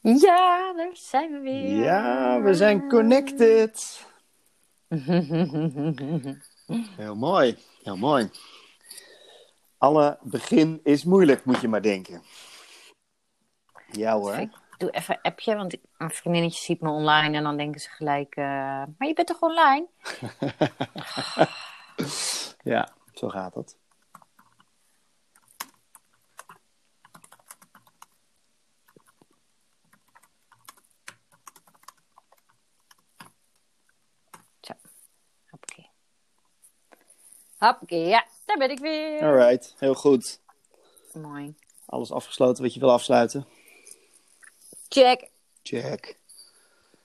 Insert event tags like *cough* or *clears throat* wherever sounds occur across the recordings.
Ja, daar zijn we weer. Ja, we zijn connected. *laughs* Heel mooi, heel mooi. Alle begin is moeilijk, moet je maar denken. Ja hoor. Ik doe even een appje, want een vriendinnetje ziet me online en dan denken ze gelijk... eh, maar je bent toch online? *laughs* *laughs* Ja, zo gaat het. Zo, hoppakee. Hoppakee, ja, daar ben ik weer. Alright, heel goed. Mooi. Alles afgesloten wat je wil afsluiten. Check. Check.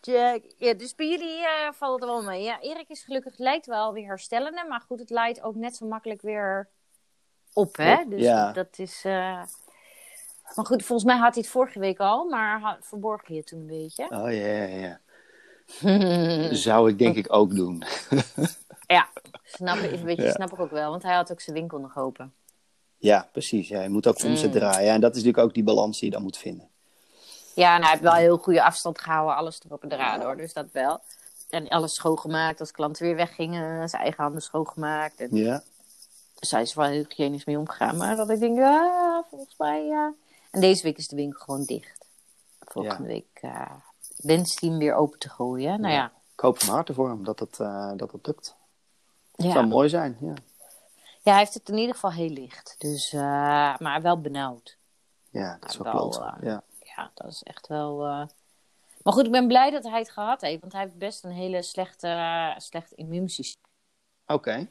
Check. Ja, dus bij jullie eh, valt het wel mee. Ja, Erik is gelukkig, lijkt wel weer herstellende. Maar goed, het leidt ook net zo makkelijk weer op, hè? Op, Dus ja. dat, is... eh, Maar goed, volgens mij had hij het vorige week al. Maar verborg hij het toen een beetje. Oh ja, ja, ja. *laughs* Zou ik denk ik ook doen. *laughs* ja, snap, ik- weet je, Ja. snap ik ook wel. Want hij had ook zijn winkel nog open. Ja, precies. Ja, je moet ook omzet Mm. draaien. En dat is natuurlijk ook die balans die je dan moet vinden. Ja, en hij heeft wel heel goede afstand gehouden. Alles erop en eraan, hoor. Dus dat wel. En alles schoongemaakt. Als klanten weer weggingen, zijn eigen handen schoongemaakt. En Ja, Dus hij is wel heel hygiënisch mee omgegaan. Maar dat ik denk, ja, volgens mij, ja. En deze week is de winkel gewoon dicht. Volgende week eh wenst hij hem weer open te gooien. Nou ja, ik hoop van harte voor hem dat het, eh, dat het lukt. Ja. Zou mooi zijn, ja. ja, hij heeft het in ieder geval heel licht. Dus, eh, maar wel benauwd. Ja, dat is wel Wel, eh, Ja. Ja, dat is echt wel... eh, Maar goed, ik ben blij dat hij het gehad heeft. Want hij heeft best een hele slechte, slecht immuunsysteem. Oké.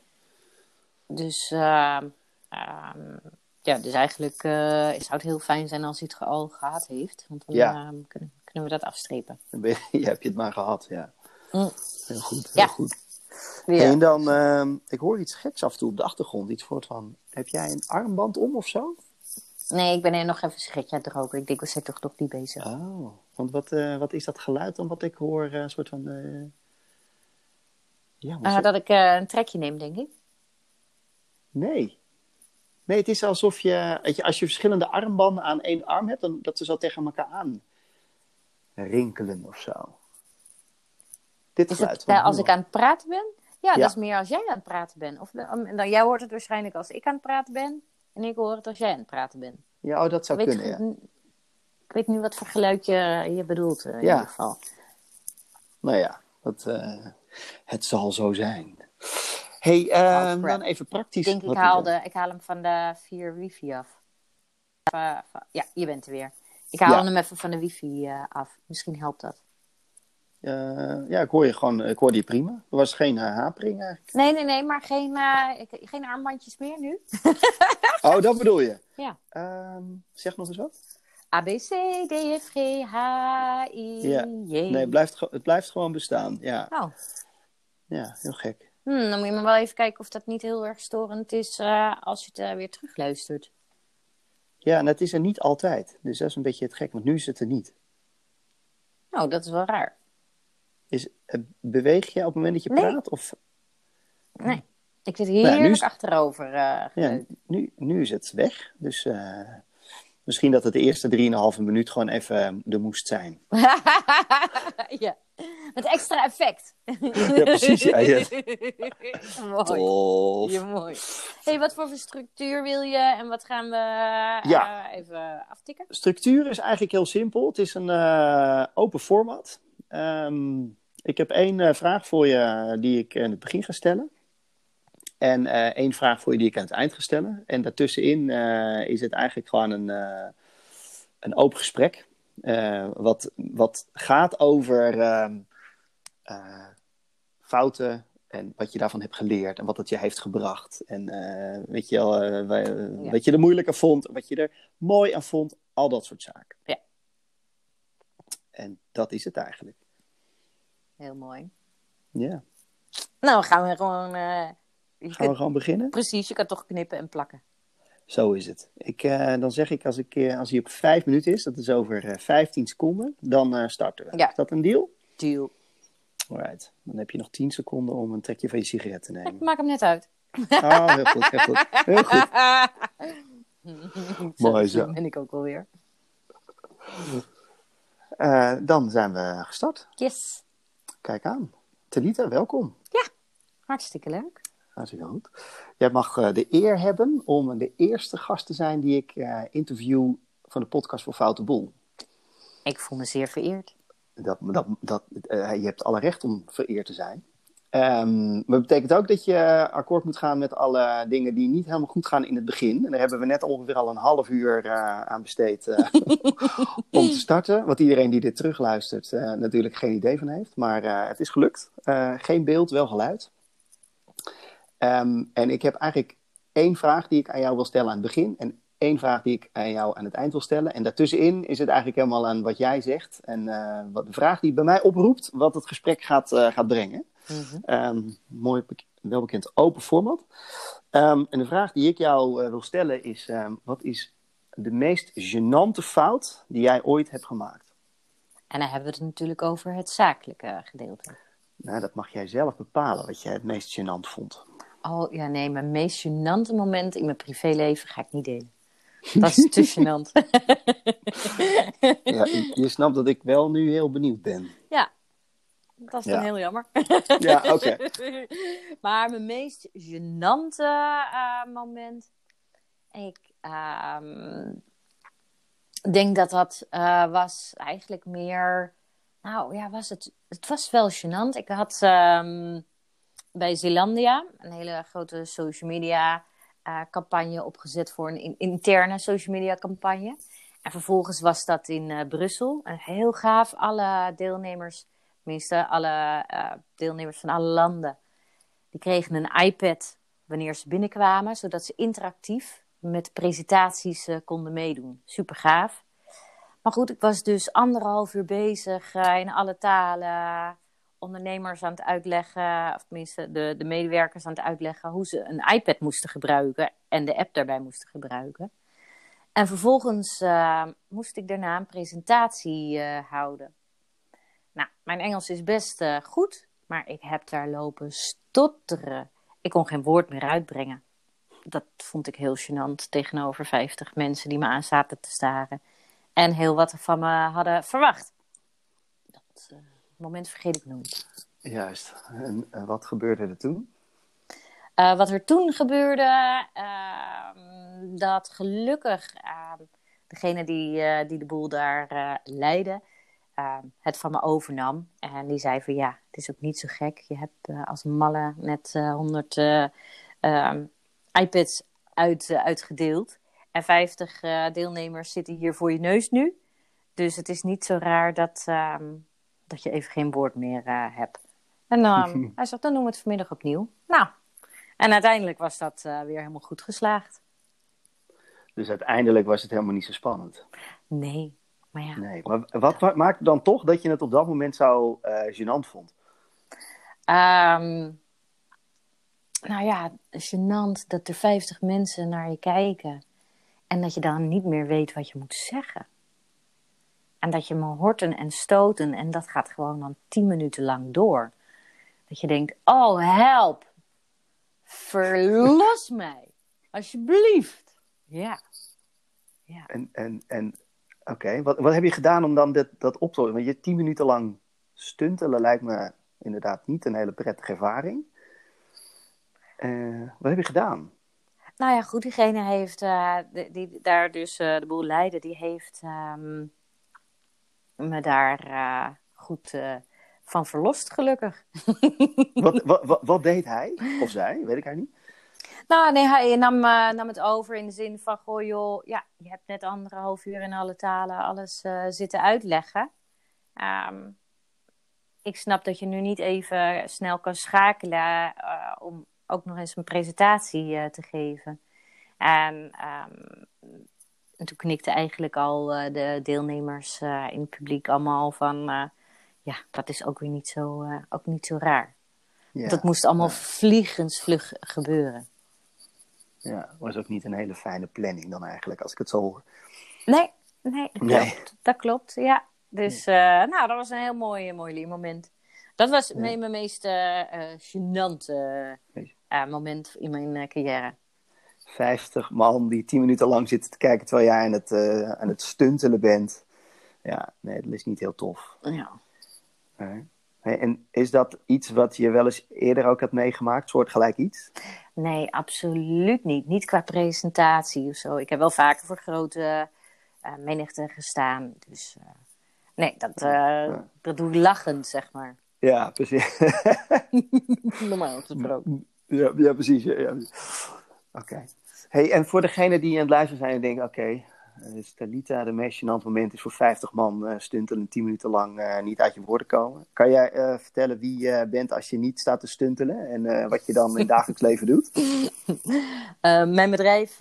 Dus, ehm, ehm, ja, dus eigenlijk zou het heel fijn zijn als hij het al gehad heeft. Want dan Ja. ehm, kunnen, kunnen we dat afstrepen. Dan je, *laughs* hebt je het maar gehad, ja. Mm. Heel goed, heel Ja. goed. Ja. En dan, ehm, ik hoor iets geks af en toe op de achtergrond. Iets voor van, heb jij een armband om of zo? Nee, ik ben er nog even een sigaretje aan het roken. Ik denk, we zijn toch nog niet bezig. Oh, want wat, eh, wat is dat geluid dan wat ik hoor? eh, Een soort van, eh, ja, Ah, dat ik eh, een trekje neem, denk ik. nee. Nee, het is alsof je, als je verschillende armbanden aan één arm hebt, dan dat ze zo tegen elkaar aan rinkelen of zo. Dit Is geluid. het van eh, als ik aan het praten ben? Ja, Ja. dat is meer als jij aan het praten bent. Of, dan, jij hoort het waarschijnlijk als ik aan het praten ben. En ik hoor het als jij aan het praten bent. Ja, oh, dat zou Ik weet, kunnen, ja. ik weet nu wat voor geluid je, je bedoelt, eh, in Ja. ieder geval. Nou ja, dat, eh, het zal zo zijn. hey, eh, Oh, crap. dan even praktisch. Ik denk, ik Wat haal, is het? de, ik haal hem van de 4 wifi af. Van- ja, je bent er weer. Ik haal Ja. hem even van de wifi eh, af. Misschien helpt dat. Eh, ja, ik hoor je gewoon, ik hoorde je prima. Er was geen uh, hapering eigenlijk. Nee, nee, nee, maar geen, eh, geen armbandjes meer nu. *laughs* Oh, dat bedoel je? Ja. Ehm, zeg nog eens wat. A, B, C, D, E, F, G, H, I, Ja. J. Nee, het blijft, het blijft gewoon bestaan. Ja, Oh, ja heel gek. hmm, dan moet je maar wel even kijken of dat niet heel erg storend is als je het weer terugluistert. Ja, en het is er niet altijd. Dus dat is een beetje het gek, want nu is het er niet. Nou, dat is wel raar. Is, eh, beweeg je op het moment dat je Nee. praat? Of, Nee, ik zit nu heerlijk is- achterover. eh ja, nu, nu is het weg. Dus eh, misschien dat het de eerste 3,5 minuut gewoon even eh, er moest zijn. *laughs* ja, met extra effect. *laughs* Ja, precies. Ja, ja. *laughs* mooi. Tof. Ja, mooi. hey, wat voor structuur wil je en wat gaan we Ja. even aftikken? Structuur is eigenlijk heel simpel. Het is een open format. Ehm, ik heb één eh, vraag voor je die ik in het begin ga stellen. En eh, één vraag voor je die ik aan het eind ga stellen. En daartussenin eh, is het eigenlijk gewoon een, eh, een open gesprek. eh, wat, wat gaat over ehm, eh, fouten en wat je daarvan hebt geleerd en wat het je heeft gebracht. En eh, weet je wel, eh, Ja. wat je er moeilijk aan vond, wat je er mooi aan vond, al dat soort zaken. Ja. En dat is het eigenlijk. Heel mooi. Ja. Nou, gaan we gewoon... eh, Gaan kunt- we gewoon beginnen? Precies, je kan toch knippen en plakken. Zo is het. Ik, eh, dan zeg ik als, ik, eh, als hij op vijf minuten is, dat is over eh, 15 seconden, dan eh, starten we. Ja. Is dat een deal? Deal. Alright. Dan heb je nog 10 seconden om een trekje van je sigaret te Ik nemen. maak hem net uit. Oh, heel goed, heel goed. Heel goed. *laughs* *laughs* Mooi zo. ben ik ook wel weer. Uh, dan zijn we gestart. Yes. Kijk aan. Telita, welkom. Ja, hartstikke leuk. Hartstikke goed. Jij mag uh, de eer hebben om de eerste gast te zijn die ik uh, interview van de podcast voor Foute Boel. Ik voel me zeer vereerd. Dat, dat, dat, je hebt alle recht om vereerd te zijn. Um, maar dat betekent ook dat je akkoord moet gaan met alle dingen die niet helemaal goed gaan in het begin. En daar hebben we net ongeveer al een half uur uh, aan besteed uh, *laughs* om te starten. Wat iedereen die dit terugluistert uh, natuurlijk geen idee van heeft. Maar het is gelukt. geen beeld, wel geluid. Um, en ik heb eigenlijk één vraag die ik aan jou wil stellen aan het begin. En één vraag die ik aan jou aan het eind wil stellen. En daartussenin is het eigenlijk helemaal aan wat jij zegt. En wat de vraag die bij mij oproept, wat het gesprek gaat, gaat brengen. Mm um, mooi, welbekend open format. Um, en de vraag die ik jou uh, wil stellen is: um, wat is de meest gênante fout die jij ooit hebt gemaakt? En dan hebben we het natuurlijk over het zakelijke gedeelte. Nou, dat mag jij zelf bepalen wat jij het meest gênant vond. Oh ja, nee, mijn meest gênante moment in mijn privéleven ga ik niet delen. Dat is te *laughs* gênant. ja, je snapt dat ik wel nu heel benieuwd ben. Ja, dat is dan heel jammer. Ja, oké. *laughs* maar mijn meest gênante uh, moment. Ik uh, denk dat dat uh, was eigenlijk meer. Nou ja, was het. Het was wel gênant. Ik had um, bij Zeelandia een hele grote social media uh, campagne opgezet voor een interne social media campagne. En vervolgens was dat in Brussel. En heel gaaf. Alle deelnemers tenminste alle uh, deelnemers van alle landen, die kregen een iPad wanneer ze binnenkwamen, zodat ze interactief met presentaties uh, konden meedoen. Super gaaf. Maar goed, ik was dus anderhalf uur bezig uh, in alle talen, ondernemers aan het uitleggen, of tenminste de, de medewerkers aan het uitleggen hoe ze een iPad moesten gebruiken en de app daarbij moesten gebruiken. En vervolgens moest ik daarna een presentatie houden. Nou, mijn Engels is best uh, goed, maar ik heb daar lopen stotteren. Ik kon geen woord meer uitbrengen. Dat vond ik heel gênant tegenover 50 mensen die me aan zaten te staren. En heel wat van me hadden verwacht. Dat uh, moment vergeet ik nooit. Juist. En uh, wat gebeurde er toen? wat er toen gebeurde, ehm, dat gelukkig degene die, die de boel daar leidde, uh, het van me overnam. En die zei van ja, het is ook niet zo gek. Je hebt uh, als malle net uh, eh, 100 ehm, iPads uit, uitgedeeld. En 50 deelnemers zitten hier voor je neus nu. Dus het is niet zo raar dat, ehm, dat je even geen woord meer hebt. En *laughs* hij zegt, dan doen we het vanmiddag opnieuw. Nou, en uiteindelijk was dat weer helemaal goed geslaagd. Dus uiteindelijk was het helemaal niet zo spannend? Nee, maar ja. Nee, maar wat, wat maakte dan toch dat je het op dat moment zo uh, gênant vond? Um, nou ja, gênant dat er 50 mensen naar je kijken. En dat je dan niet meer weet wat je moet zeggen. En dat je me horten en stoten en dat gaat gewoon dan 10 minuten lang door. Dat je denkt, oh help, verlos *laughs* mij, alsjeblieft. Ja. ja. En, en, en Oké, wat, wat heb je gedaan om dan dit, dat op te lossen? Want je tien minuten lang stuntelen lijkt me inderdaad niet een hele prettige ervaring. Uh, wat heb je gedaan? Nou ja, goed, diegene heeft, uh, die, daar dus uh, de boel leidde, die heeft um, me daar goed van verlost, gelukkig. wat, *laughs* wat, wat, wat, deed hij of zij? Weet ik eigenlijk niet. Nou, nee, hij nam, uh, nam het over in de zin van: goh, joh, ja, je hebt net anderhalf uur in alle talen alles uh, zitten uitleggen. Um, ik snap dat je nu niet even snel kan schakelen uh, om ook nog eens een presentatie te geven. En, um, en, toen knikte eigenlijk al de deelnemers in het publiek allemaal van: ja, dat is ook weer niet zo, ook niet zo raar. Ja, dat moest allemaal ja. vliegensvlug gebeuren. Ja, was ook niet een hele fijne planning dan eigenlijk, als ik het zo hoor. Nee, nee, dat nee. klopt. Dat klopt, ja. Dus. Uh, nou, dat was een heel mooi, mooi moment. Dat was mijn, mijn meest uh, gênante uh, moment in mijn carrière. 50 man die 10 minuten lang zitten te kijken terwijl jij aan het, aan het stuntelen bent. Ja, nee, dat is niet heel tof. Ja. Nee. En is dat iets wat je wel eens eerder ook had meegemaakt, soortgelijk iets? Nee, absoluut niet. Niet qua presentatie of zo. Ik heb wel vaker voor grote uh, menigten gestaan. Dus uh, nee, dat, uh, ja. dat doe ik lachend, zeg maar. Ja, precies. *laughs* Normaal gesproken. Ja, ja precies. Ja, ja. Oké. Okay. Hey, en voor degene die aan het luisteren zijn en denken, oké, okay, dus Talita, de meest gênant moment is voor 50 man uh, stuntelen 10 minuten lang uh, niet uit je woorden komen. Kan jij vertellen wie je bent als je niet staat te stuntelen en wat je dan in het *laughs* dagelijks leven doet? *laughs* mijn bedrijf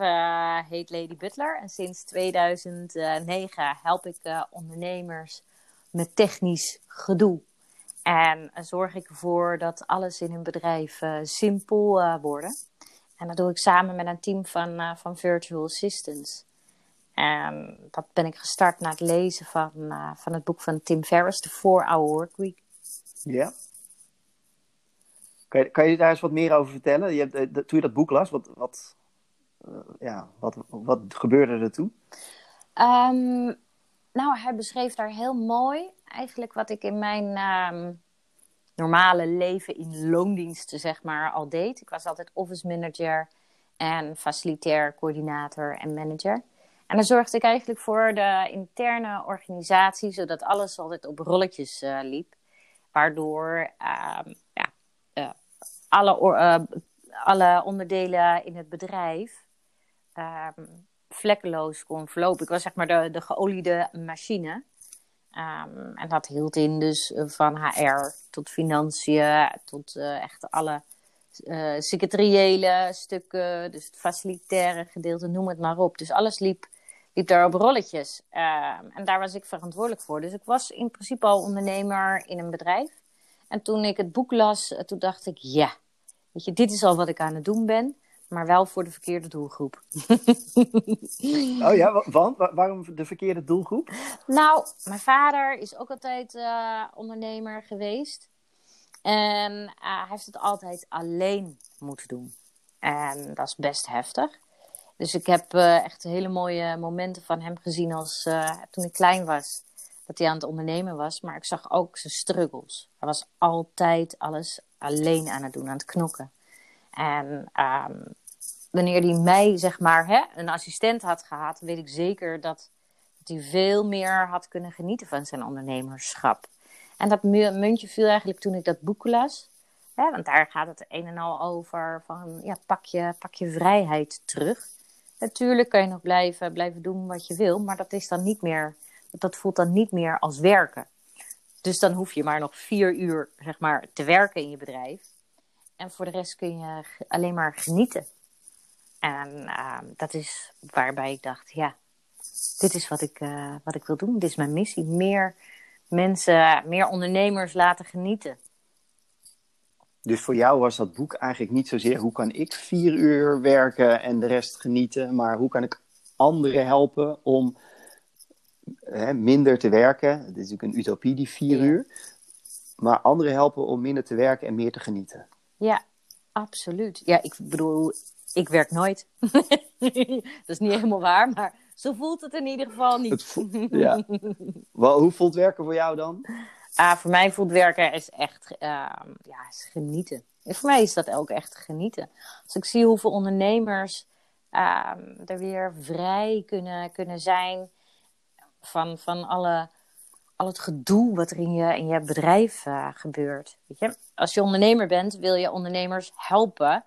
heet Lady Butler en sinds 2009 help ik ondernemers met technisch gedoe. En zorg ik ervoor dat alles in hun bedrijf simpel wordt. En dat doe ik samen met een team van, van virtual assistants. En dat ben ik gestart na het lezen van, uh, van het boek van Tim Ferriss, The 4-Hour Workweek. Ja. Kan je, kan je daar eens wat meer over vertellen? Je hebt, uh, toen je dat boek las, wat, wat, uh, ja, wat, wat gebeurde er toen? Um, nou, hij beschreef daar heel mooi eigenlijk wat ik in mijn um, normale leven in loondiensten, zeg maar, al deed. Ik was altijd office manager en facilitair coördinator en manager. En dan zorgde ik eigenlijk voor de interne organisatie, zodat alles altijd op rolletjes uh, liep. Waardoor uh, ja, uh, alle, eh, alle onderdelen in het bedrijf ehm, vlekkeloos kon verlopen. Ik was zeg maar de, de geoliede machine. Um, en dat hield in dus van HR tot financiën, tot echt alle secretariële stukken, dus het facilitaire gedeelte, noem het maar op. Dus alles liep liep daar op rolletjes. Uh, en daar was ik verantwoordelijk voor. Dus ik was in principe al ondernemer in een bedrijf. En toen ik het boek las, eh, toen dacht ik, ja, weet je, dit is al wat ik aan het doen ben. Maar wel voor de verkeerde doelgroep. *laughs* oh ja, want? Waarom de verkeerde doelgroep? Nou, mijn vader is ook altijd uh, ondernemer geweest. En uh, hij heeft het altijd alleen moeten doen. En dat is best heftig. Dus ik heb uh, echt hele mooie momenten van hem gezien als uh, toen ik klein was. Dat hij aan het ondernemen was. Maar ik zag ook zijn struggles. Hij was altijd alles alleen aan het doen, aan het knokken. En um, wanneer hij mij, zeg maar, hè, een assistent had gehad, weet ik zeker dat, dat hij veel meer had kunnen genieten van zijn ondernemerschap. En dat muntje viel eigenlijk toen ik dat boek las. Hè, want daar gaat het een en al over van, ja, pak je, pak je vrijheid terug. Natuurlijk kan je nog blijven, blijven doen wat je wil, maar dat is dan niet meer, dat voelt dan niet meer als werken. Dus dan hoef je maar nog vier uur zeg maar, te werken in je bedrijf. En voor de rest kun je alleen maar genieten. En uh, dat is waarbij ik dacht, ja, dit is wat ik, uh, wat ik wil doen. Dit is mijn missie. Meer mensen, meer ondernemers laten genieten. Dus voor jou was dat boek eigenlijk niet zozeer hoe kan ik vier uur werken en de rest genieten, maar hoe kan ik anderen helpen om hè, minder te werken. Het is natuurlijk een utopie, die vier ja. uur. Maar anderen helpen om minder te werken en meer te genieten. Ja, absoluut. Ja, ik bedoel, ik werk nooit. *laughs* dat is niet helemaal waar, maar zo voelt het in ieder geval niet. Voelt, ja. Wel, hoe voelt werken voor jou dan? *laughs* Ah, voor mij voelt werken is echt uh, ja, is genieten. En voor mij is dat ook echt genieten. Als ik zie hoeveel ondernemers uh, er weer vrij kunnen, kunnen zijn van, van alle, al het gedoe wat er in je, in je bedrijf uh, gebeurt. Weet je? Als je ondernemer bent, wil je ondernemers helpen.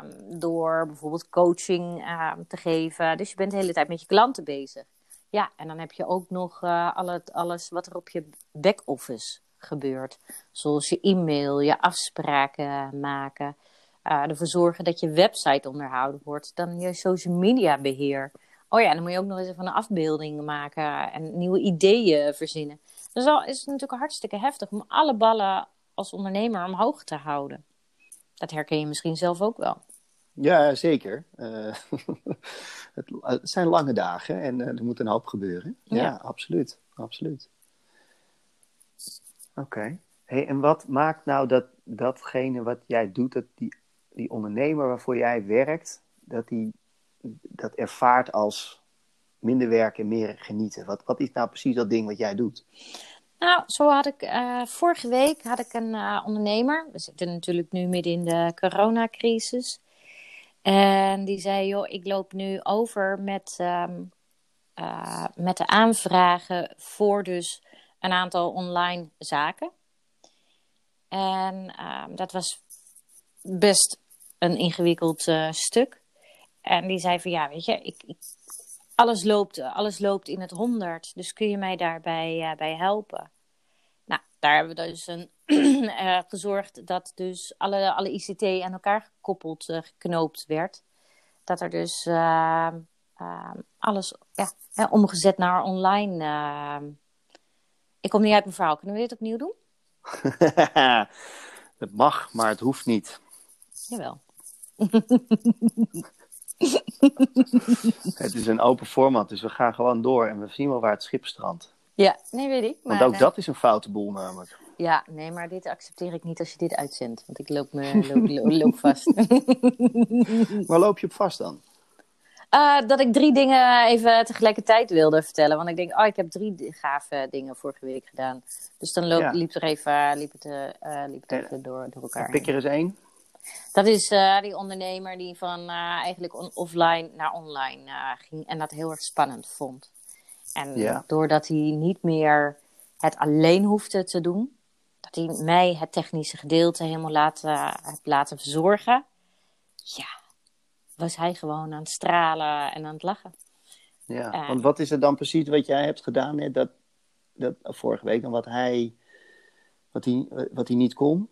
Um, door bijvoorbeeld coaching te geven. Dus je bent de hele tijd met je klanten bezig. Ja, en dan heb je ook nog het, alles wat er op je back-office gebeurt. Zoals je e-mail, je afspraken maken. Uh, ervoor zorgen dat je website onderhouden wordt. Dan je social media beheer. Oh ja, dan moet je ook nog eens even een afbeelding maken en nieuwe ideeën verzinnen. Dus dat is natuurlijk hartstikke heftig om alle ballen als ondernemer omhoog te houden. Dat herken je misschien zelf ook wel. Ja, zeker. Uh, *laughs* het, het, zijn lange dagen en uh, er moet een hoop gebeuren. Ja, ja absoluut. absoluut. Oké. Okay. Hey, en wat maakt nou dat datgene wat jij doet, dat die, die ondernemer waarvoor jij werkt, dat die dat ervaart als minder werken en meer genieten? Wat, wat is nou precies dat ding wat jij doet? Nou, zo had ik uh, vorige week had ik een uh, ondernemer. We zitten natuurlijk nu midden in de coronacrisis. En die zei, joh, ik loop nu over met, um, uh, met de aanvragen voor dus een aantal online zaken. En um, dat was best een ingewikkeld uh, stuk. En die zei van ja, weet je, ik, ik, alles, loopt, alles loopt in het honderd. Dus kun je mij daarbij uh, bij helpen? Nou, daar hebben we dus een, uh, *clears throat* gezorgd dat dus alle, alle ICT aan elkaar gekoppeld, geknoopt werd. Dat er dus ehm, alles ja, omgezet naar online. Ehm. ik kom niet uit mijn verhaal. Kunnen we dit opnieuw doen? *laughs* het mag, maar het hoeft niet. Jawel. het is een open format, dus we gaan gewoon door en we zien wel waar het schip strandt. Ja, nee, weet ik. Maar, want ook dat is een foute boel namelijk. Ja, nee, maar dit accepteer ik niet als je dit uitzendt, want ik loop, me, *laughs* loop, loop, loop vast. *laughs* Waar loop je op vast dan? Uh, dat ik drie dingen even tegelijkertijd wilde vertellen. Want ik denk, oh, ik heb drie gave dingen vorige week gedaan. Dus dan loop, ja. liep, er even, liep het, uh, liep het even door, door elkaar. Pik er eens één. Dat is uh, die ondernemer die van eigenlijk on offline naar online ging. En dat heel erg spannend vond. En ja. doordat hij niet meer het alleen hoefde te doen. Hij mij het technische gedeelte helemaal laten, heeft laten verzorgen. Ja, was hij gewoon aan het stralen en aan het lachen. Ja, uh, want wat is er dan precies wat jij hebt gedaan, hè? Dat, dat, vorige week, dan wat hij, wat hij, wat hij niet kon?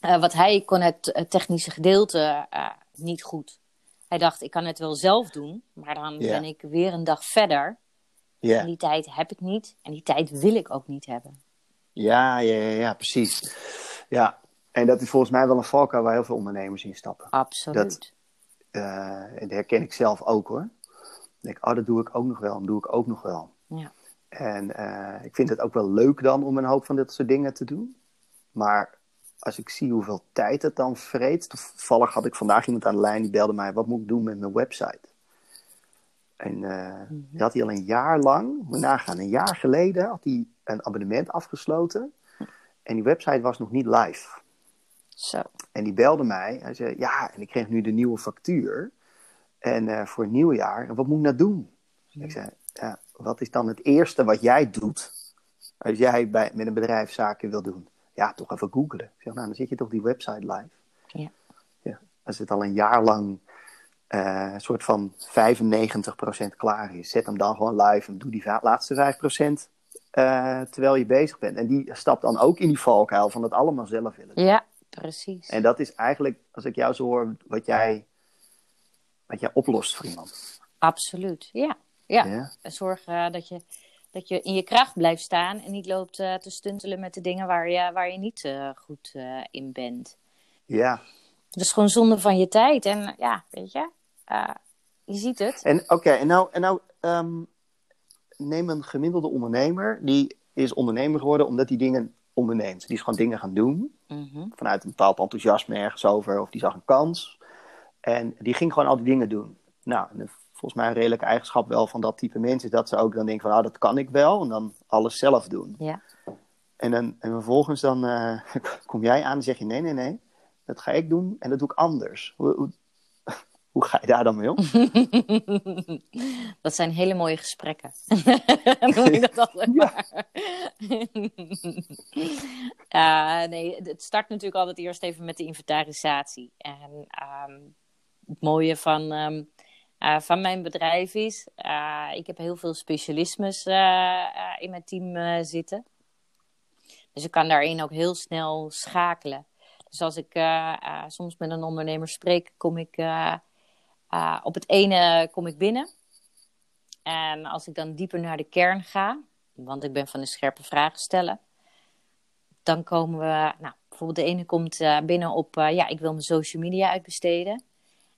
Uh, wat hij kon het, technische gedeelte uh, niet goed. Hij dacht, ik kan het wel zelf doen, maar dan yeah. ben ik weer een dag verder. Yeah. En die tijd heb ik niet en die tijd wil ik ook niet hebben. Ja, ja, ja, ja precies. Ja, en dat is volgens mij wel een valkuil waar heel veel ondernemers in stappen. Absoluut. Dat, uh, en dat herken ik zelf ook hoor. Dan denk ik, oh, dat doe ik ook nog wel, dat doe ik ook nog wel. Ja. En uh, ik vind het ook wel leuk dan om een hoop van dit soort dingen te doen. Maar als ik zie hoeveel tijd het dan vreet. Toevallig had ik vandaag iemand aan de lijn die belde mij: wat moet ik doen met mijn website? En uh, mm-hmm. die had hij al een jaar lang, moet nagaan, een jaar geleden had hij een abonnement afgesloten. En die website was nog niet live. Zo. En die belde mij. Hij zei, ja, en ik kreeg nu de nieuwe factuur. En uh, voor het nieuwe jaar. En wat moet ik nou doen? Ja. Ik zei, ja, wat is dan het eerste wat jij doet als jij bij, met een bedrijf zaken wil doen? Ja, toch even googlen. Ik zeg, nou, dan zit je toch die website live. Ja. ja als het al een jaar lang uh, een soort van 95% klaar is, zet hem dan gewoon live en doe die laatste 5% uh, terwijl je bezig bent. En die stapt dan ook in die valkuil van het allemaal zelf willen doen. Ja, precies. En dat is eigenlijk, als ik jou zo hoor, wat jij, wat jij oplost voor iemand. Absoluut, ja. Ja, ja. zorg uh, dat, je, dat je in je kracht blijft staan en niet loopt uh, te stuntelen met de dingen waar je, waar je niet goed in bent. Ja. Dat is gewoon zonde van je tijd. En ja, weet je, je ziet het. En oké, en nou, en nou um, neem een gemiddelde ondernemer, die is ondernemer geworden omdat die dingen onderneemt. Die is gewoon dingen gaan doen. Mm-hmm. Vanuit een bepaald enthousiasme ergens over. Of die zag een kans. En die ging gewoon al die dingen doen. Nou, volgens mij een redelijke eigenschap wel van dat type mensen. Is dat ze ook dan denken van, ah, dat kan ik wel. En dan alles zelf doen. Ja. En, dan, en vervolgens dan uh, *laughs* kom jij aan en zeg je, nee, nee, nee. Dat ga ik doen en dat doe ik anders. Hoe, hoe, hoe ga je daar dan mee om? *laughs* dat zijn hele mooie gesprekken. *laughs* Noem ik dat altijd maar. uh, *laughs* nee, het start natuurlijk altijd eerst even met de inventarisatie. En um, het mooie van, um, uh, van mijn bedrijf is, uh, ik heb heel veel specialismes in mijn team zitten. Dus ik kan daarin ook heel snel schakelen. Dus als ik soms met een ondernemer spreek, kom ik uh, op het ene kom ik binnen. En als ik dan dieper naar de kern ga, want ik ben van de scherpe vragen stellen, dan komen we, nou, bijvoorbeeld de ene komt uh, binnen op, uh, ja, ik wil mijn social media uitbesteden.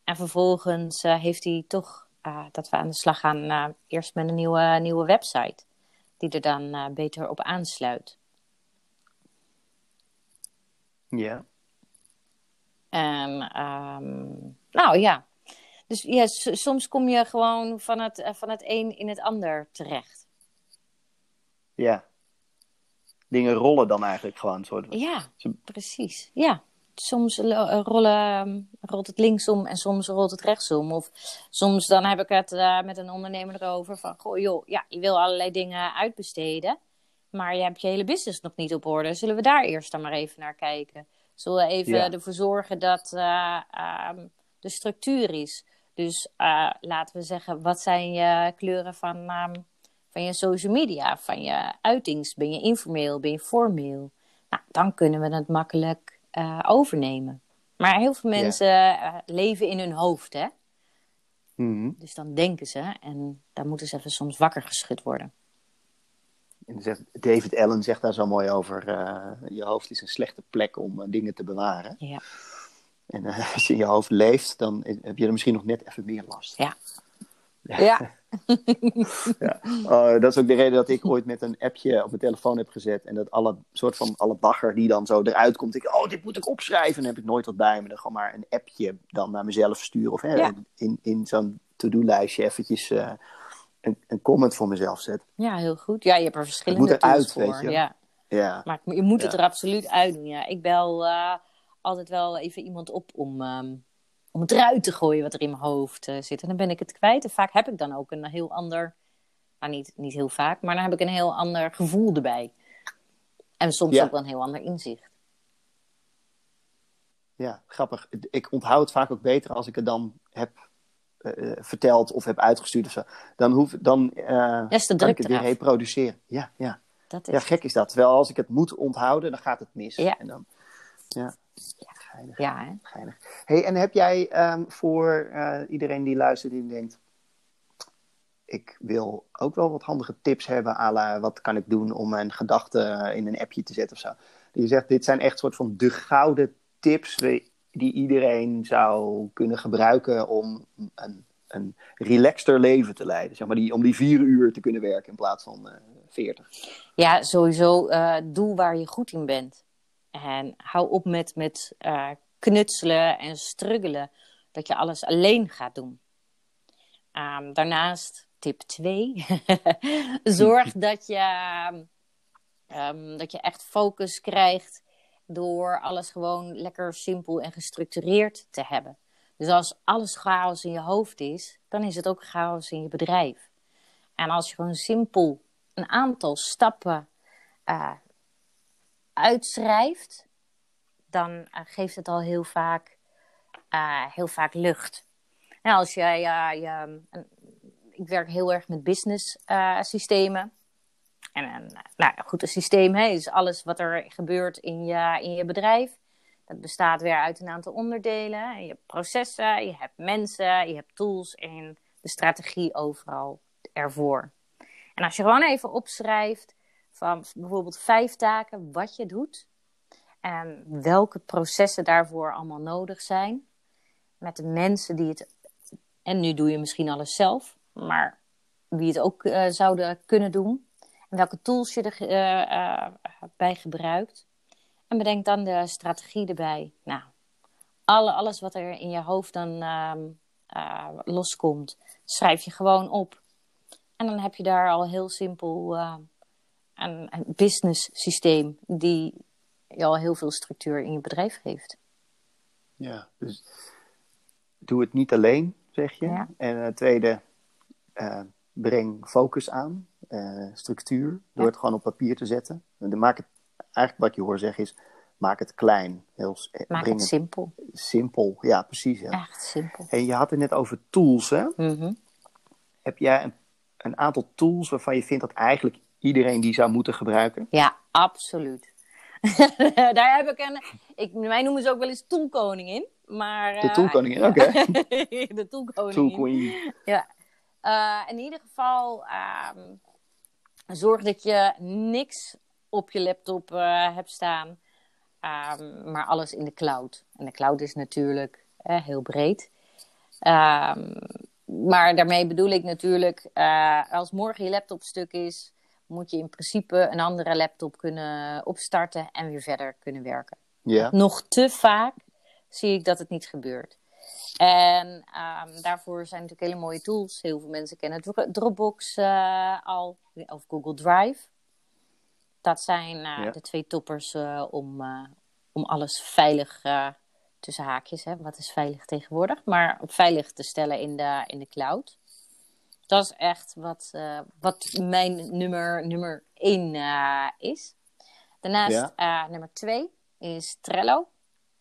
En vervolgens heeft hij toch dat we aan de slag gaan, eerst met een nieuwe, nieuwe website, die er dan beter op aansluit. Ja. En, um, nou ja, Dus ja, soms kom je gewoon van het, eh, van het een in het ander terecht. Ja. Dingen rollen dan eigenlijk gewoon. Soort... Ja, precies. Ja. Soms eh, rollen, rolt het linksom en soms rolt het rechtsom. Of soms dan heb ik het eh, met een ondernemer erover van... Goh joh, ja, je wil allerlei dingen uitbesteden. Maar je hebt je hele business nog niet op orde. Zullen we daar eerst dan maar even naar kijken? Zullen we even Ja. ervoor zorgen dat eh, ehm, de structuur is? Dus eh, laten we zeggen, wat zijn je kleuren van, ehm, van je social media? Van je uitings? Ben je informeel? Ben je formeel? Nou, dan kunnen we het makkelijk eh, overnemen. Maar heel veel mensen eh, leven in hun hoofd, hè? Mhm. Dus dan denken ze en dan moeten ze even soms wakker geschud worden. David Allen zegt daar zo mooi over. je hoofd is een slechte plek om dingen te bewaren. Ja. En eh, *laughs* als je in je hoofd leeft, dan heb je er misschien nog net even meer last. Ja. Ja. *laughs* Ja. Oh, dat is ook de reden dat ik ooit met een appje op mijn telefoon heb gezet. En dat alle soort van alle bagger die dan zo eruit komt. Ik, oh, dit moet ik opschrijven. Dan heb ik nooit wat bij me. Dan gewoon maar een appje dan naar mezelf sturen. Of hè, Ja. in, in zo'n to-do-lijstje eventjes eh, een, een comment voor mezelf zetten. ja, heel goed. Ja, je hebt er verschillende Het moet eruit, voor. weet je. Ja. Ja, Maar je moet het er absoluut uit doen. Ja. Ik bel eh, altijd wel even iemand op om, ehm, om het eruit te gooien wat er in mijn hoofd eh, zit. En dan ben ik het kwijt. En vaak heb ik dan ook een heel ander, nou niet, niet heel vaak, maar dan heb ik een heel ander gevoel erbij. En soms Ja. ook wel een heel ander inzicht. ja, grappig. Ik onthoud het vaak ook beter als ik het dan heb eh, eh, verteld of heb uitgestuurd of zo. Dan, hoef, dan is de kan ik het weer eraf. reproduceren. Ja, ja. Dat is ja, gek is dat. Terwijl als ik het moet onthouden, dan gaat het mis. Ja. En dan, ja. Geinig. Ja, hè? Geinig. Hey, en heb jij ehm, voor eh, iedereen die luistert die denkt... Ik wil ook wel wat handige tips hebben, à la wat kan ik doen om mijn gedachten in een appje te zetten of zo. Die zegt, dit zijn echt soort van de gouden tips die iedereen zou kunnen gebruiken om een, een relaxter leven te leiden. Zeg maar die, om die vier uur te kunnen werken in plaats van eh veertig. Ja, sowieso eh, doe waar je goed in bent. En hou op met, met eh, knutselen en struggelen. Dat je alles alleen gaat doen. Ehm, daarnaast, tip 2. *laughs* Zorg *laughs* dat je, ehm, dat je echt focus krijgt door alles gewoon lekker simpel en gestructureerd te hebben. Dus als alles chaos in je hoofd is, dan is het ook chaos in je bedrijf. En als je gewoon simpel een aantal stappen eh, uitschrijft, dan eh, geeft het al heel vaak, eh, heel vaak lucht. Nou, als jij, je, ik werk heel erg met business eh, systemen. En een, nou, goed, een systeem hè, is alles wat er gebeurt in je, in je bedrijf. Dat bestaat weer uit een aantal onderdelen. Je hebt processen, je hebt mensen, je hebt tools en de strategie overal ervoor. En als je gewoon even opschrijft bijvoorbeeld vijf taken, wat je doet en welke processen daarvoor allemaal nodig zijn, met de mensen die het, en nu doe je misschien alles zelf, maar wie het ook eh, zouden kunnen doen, en welke tools je erbij eh, eh, bij gebruikt. En bedenk dan de strategie erbij. Nou, alle, alles wat er in je hoofd dan ehm, eh, loskomt, schrijf je gewoon op. En dan heb je daar al heel simpel een, een business systeem die je al heel veel structuur in je bedrijf geeft. Ja, dus doe het niet alleen, zeg je. Ja. En uh, tweede, uh, breng focus aan, uh, structuur, door Ja. het gewoon op papier te zetten. En maak het, eigenlijk wat je hoort zeggen is, maak het klein. Heel, Maak het simpel. simpel. Ja, precies. Ja. Echt simpel. En je had het net over tools, hè? Mhm. Heb jij een, een aantal tools waarvan je vindt dat eigenlijk iedereen die zou moeten gebruiken? Ja, absoluut. *laughs* Daar heb ik een. Ik, mij noemen ze ook wel eens toolkoningin. Maar, De eh, toolkoningin, *laughs* oké. *laughs* de toolkoningin. Tool queen. Ja. Eh, in ieder geval, ehm, zorg dat je niks op je laptop eh, hebt staan, ehm, maar alles in de cloud. En de cloud is natuurlijk eh, heel breed. Ehm, maar daarmee bedoel ik natuurlijk, als morgen je laptop stuk is, moet je in principe een andere laptop kunnen opstarten en weer verder kunnen werken. Ja. Nog te vaak zie ik dat het niet gebeurt. En ehm, daarvoor zijn natuurlijk hele mooie tools. Heel veel mensen kennen Dropbox uh, al, of Google Drive. Dat zijn uh, de twee toppers uh, om, om alles veilig, tussen haakjes, hè, wat is veilig tegenwoordig, maar veilig te stellen in de, in de cloud. Dat is echt wat, wat mijn nummer, nummer één is. Daarnaast nummer twee is Trello.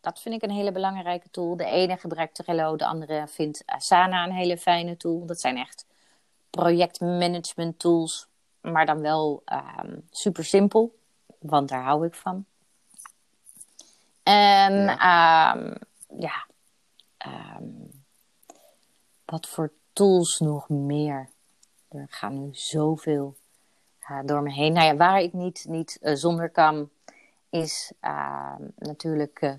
Dat vind ik een hele belangrijke tool. De ene gebruikt Trello, de andere vindt Asana een hele fijne tool. Dat zijn echt projectmanagement tools, maar dan wel um, super simpel, want daar hou ik van. En ja, um, ja um, wat voor tools nog meer? Er gaan nu zoveel uh, door me heen. Nou ja, waar ik niet, niet uh, zonder kan, is natuurlijk uh,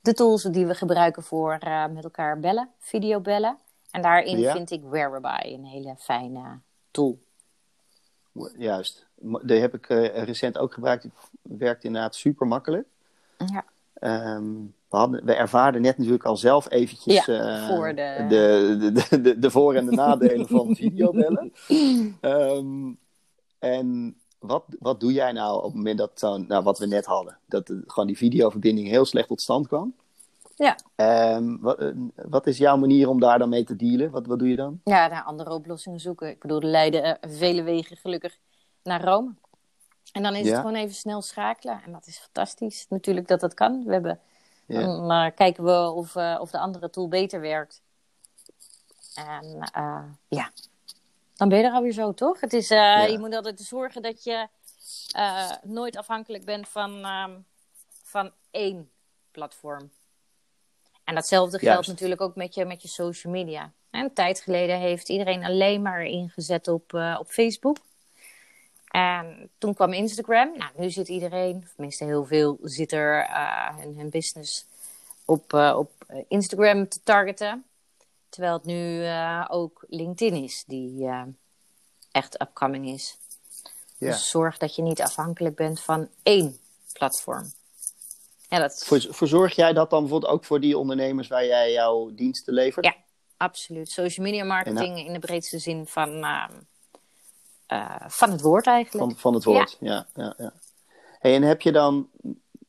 de tools die we gebruiken voor met elkaar bellen, videobellen. En daarin Ja. vind ik Whereby een hele fijne tool. Juist. Die heb ik eh, recent ook gebruikt. Die werkt inderdaad super makkelijk. Ja. Ehm, we, hadden, we ervaarden net natuurlijk al zelf eventjes Ja, eh, voor de- de, de, de, de voor- en de nadelen van *laughs* videobellen. Ehm, en wat, wat doe jij nou op het moment dat zo'n, nou, wat we net hadden, dat gewoon die videoverbinding heel slecht tot stand kwam? Ja. Ehm, wat, eh, wat is jouw manier om daar dan mee te dealen? Wat, wat doe je dan? Ja, naar andere oplossingen zoeken. Ik bedoel, er leiden eh, vele wegen gelukkig naar Rome. En dan is Ja. het gewoon even snel schakelen. En dat is fantastisch. Natuurlijk dat dat kan. We hebben, Ja. Dan eh, kijken we of, eh, of de andere tool beter werkt. En eh, ja, dan ben je er alweer zo, toch? Het is, Je moet altijd zorgen dat je nooit afhankelijk bent van, ehm, van één platform. En datzelfde geldt Juist. natuurlijk ook met je, met je social media. En een tijd geleden heeft iedereen alleen maar ingezet op, op Facebook. En toen kwam Instagram. Nou, nu zit iedereen, of tenminste heel veel, zit er eh, hun, hun business op, eh, op Instagram te targeten. Terwijl het nu eh, ook LinkedIn is, die echt upcoming is. Dus zorg dat je niet afhankelijk bent van één platform. Ja, dat. Voor, verzorg jij dat dan bijvoorbeeld ook voor die ondernemers waar jij jouw diensten levert? Ja. Absoluut. Social media marketing in de breedste zin van, eh, van het woord eigenlijk. Van, van het woord, ja. ja, ja, Hey, en heb je dan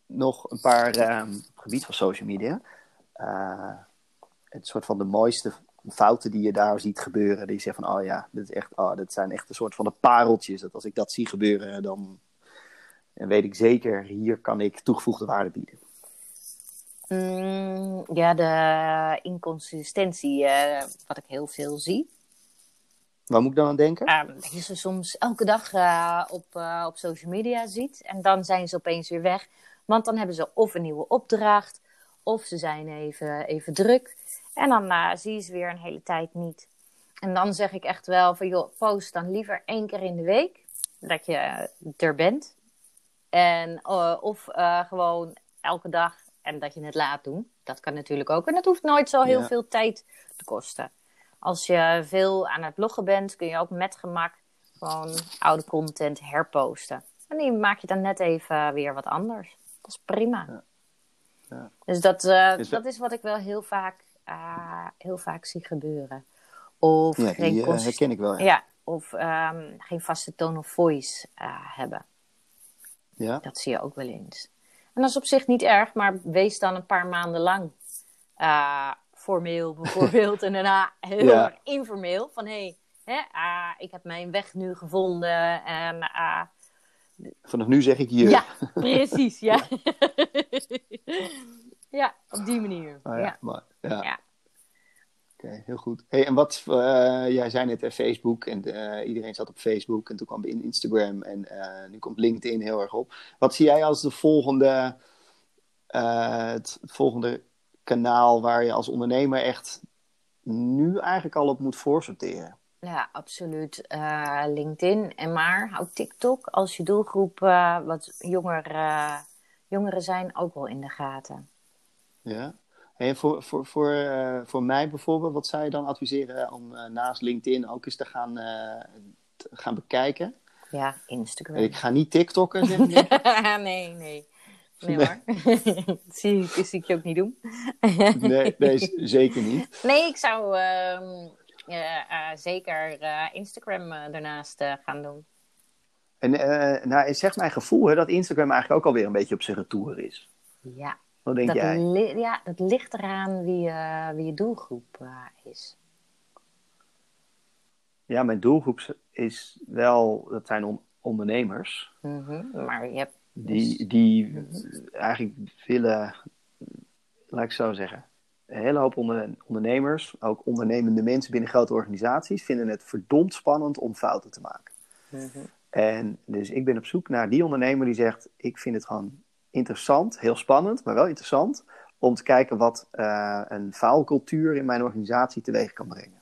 nog een paar, op het gebied van social media, eh, het soort van de mooiste fouten die je daar ziet gebeuren, die je zegt van, oh ja, dit, is echt, oh, dit zijn echt een soort van de pareltjes, dat als ik dat zie gebeuren, dan, weet ik zeker, hier kan ik toegevoegde waarde bieden. Mm, ja, de inconsistentie, wat ik heel veel zie. Waar moet ik dan aan denken? Ehm, dat je ze soms elke dag eh, op, eh, op social media ziet. En dan zijn ze opeens weer weg. Want dan hebben ze of een nieuwe opdracht. Of ze zijn even, even druk. En dan eh, zie je ze weer een hele tijd niet. En dan zeg ik echt wel van joh, post dan liever één keer in de week. Dat je er bent. En, of gewoon elke dag en dat je het laat doen. Dat kan natuurlijk ook. En dat hoeft nooit zo heel Ja. veel tijd te kosten. Als je veel aan het bloggen bent, kun je ook met gemak gewoon oude content herposten. En die maak je dan net even weer wat anders. Dat is prima. Ja. Ja. Dus dat, eh, Is dat- dat is wat ik wel heel vaak, eh, heel vaak zie gebeuren. Of Ja, geen die eh, herken ik wel. Ja. ja, of ehm, geen vaste tone of voice hebben. Ja? Dat zie je ook wel eens. En dat is op zich niet erg, maar wees dan een paar maanden lang formeel *laughs* bijvoorbeeld. en daarna heel Ja. erg informeel. Van hé, hey, ik heb mijn weg nu gevonden. En ah, Vanaf nu zeg ik je. ja, *laughs* precies, ja. *laughs* ja, op die manier. Oh, ja. ja. Maar, ja. Ja. Oké, heel goed. Hey, en wat, eh, jij zei net eh, Facebook en eh, iedereen zat op Facebook en toen kwam in Instagram en nu komt LinkedIn heel erg op. Wat zie jij als de volgende, het volgende kanaal waar je als ondernemer echt nu eigenlijk al op moet voorsorteren? Ja, absoluut. Eh, LinkedIn en maar hou TikTok als je doelgroep eh, wat jonger, eh, jongeren zijn ook wel in de gaten. Ja. En voor, voor, voor, voor mij bijvoorbeeld, wat zou je dan adviseren om naast LinkedIn ook eens te gaan, te gaan bekijken? Ja, Instagram. Ik ga niet TikTokken, zeg *laughs* nee, nee. Nee hoor. dat *laughs* zie, ik- zie ik je ook niet doen. Nee, nee zeker niet. *laughs* Nee, ik zou ehm, eh, eh, zeker eh, Instagram daarnaast gaan doen. En nou, zegt mijn gevoel hè, dat Instagram eigenlijk ook alweer een beetje op zijn retour is. Ja, Wat denk dat, jij? ja dat ligt eraan wie, wie je doelgroep is. Ja, mijn doelgroep is wel, dat zijn on- ondernemers. Mhm, Maar je hebt Die, die eigenlijk willen, laat ik zo zeggen, een hele hoop onder- ondernemers, ook ondernemende mensen binnen grote organisaties, vinden het verdomd spannend om fouten te maken. mhm, En dus ik ben op zoek naar die ondernemer die zegt: Ik vind het gewoon interessant, heel spannend, maar wel interessant. Om te kijken wat eh, een faalcultuur in mijn organisatie teweeg kan brengen.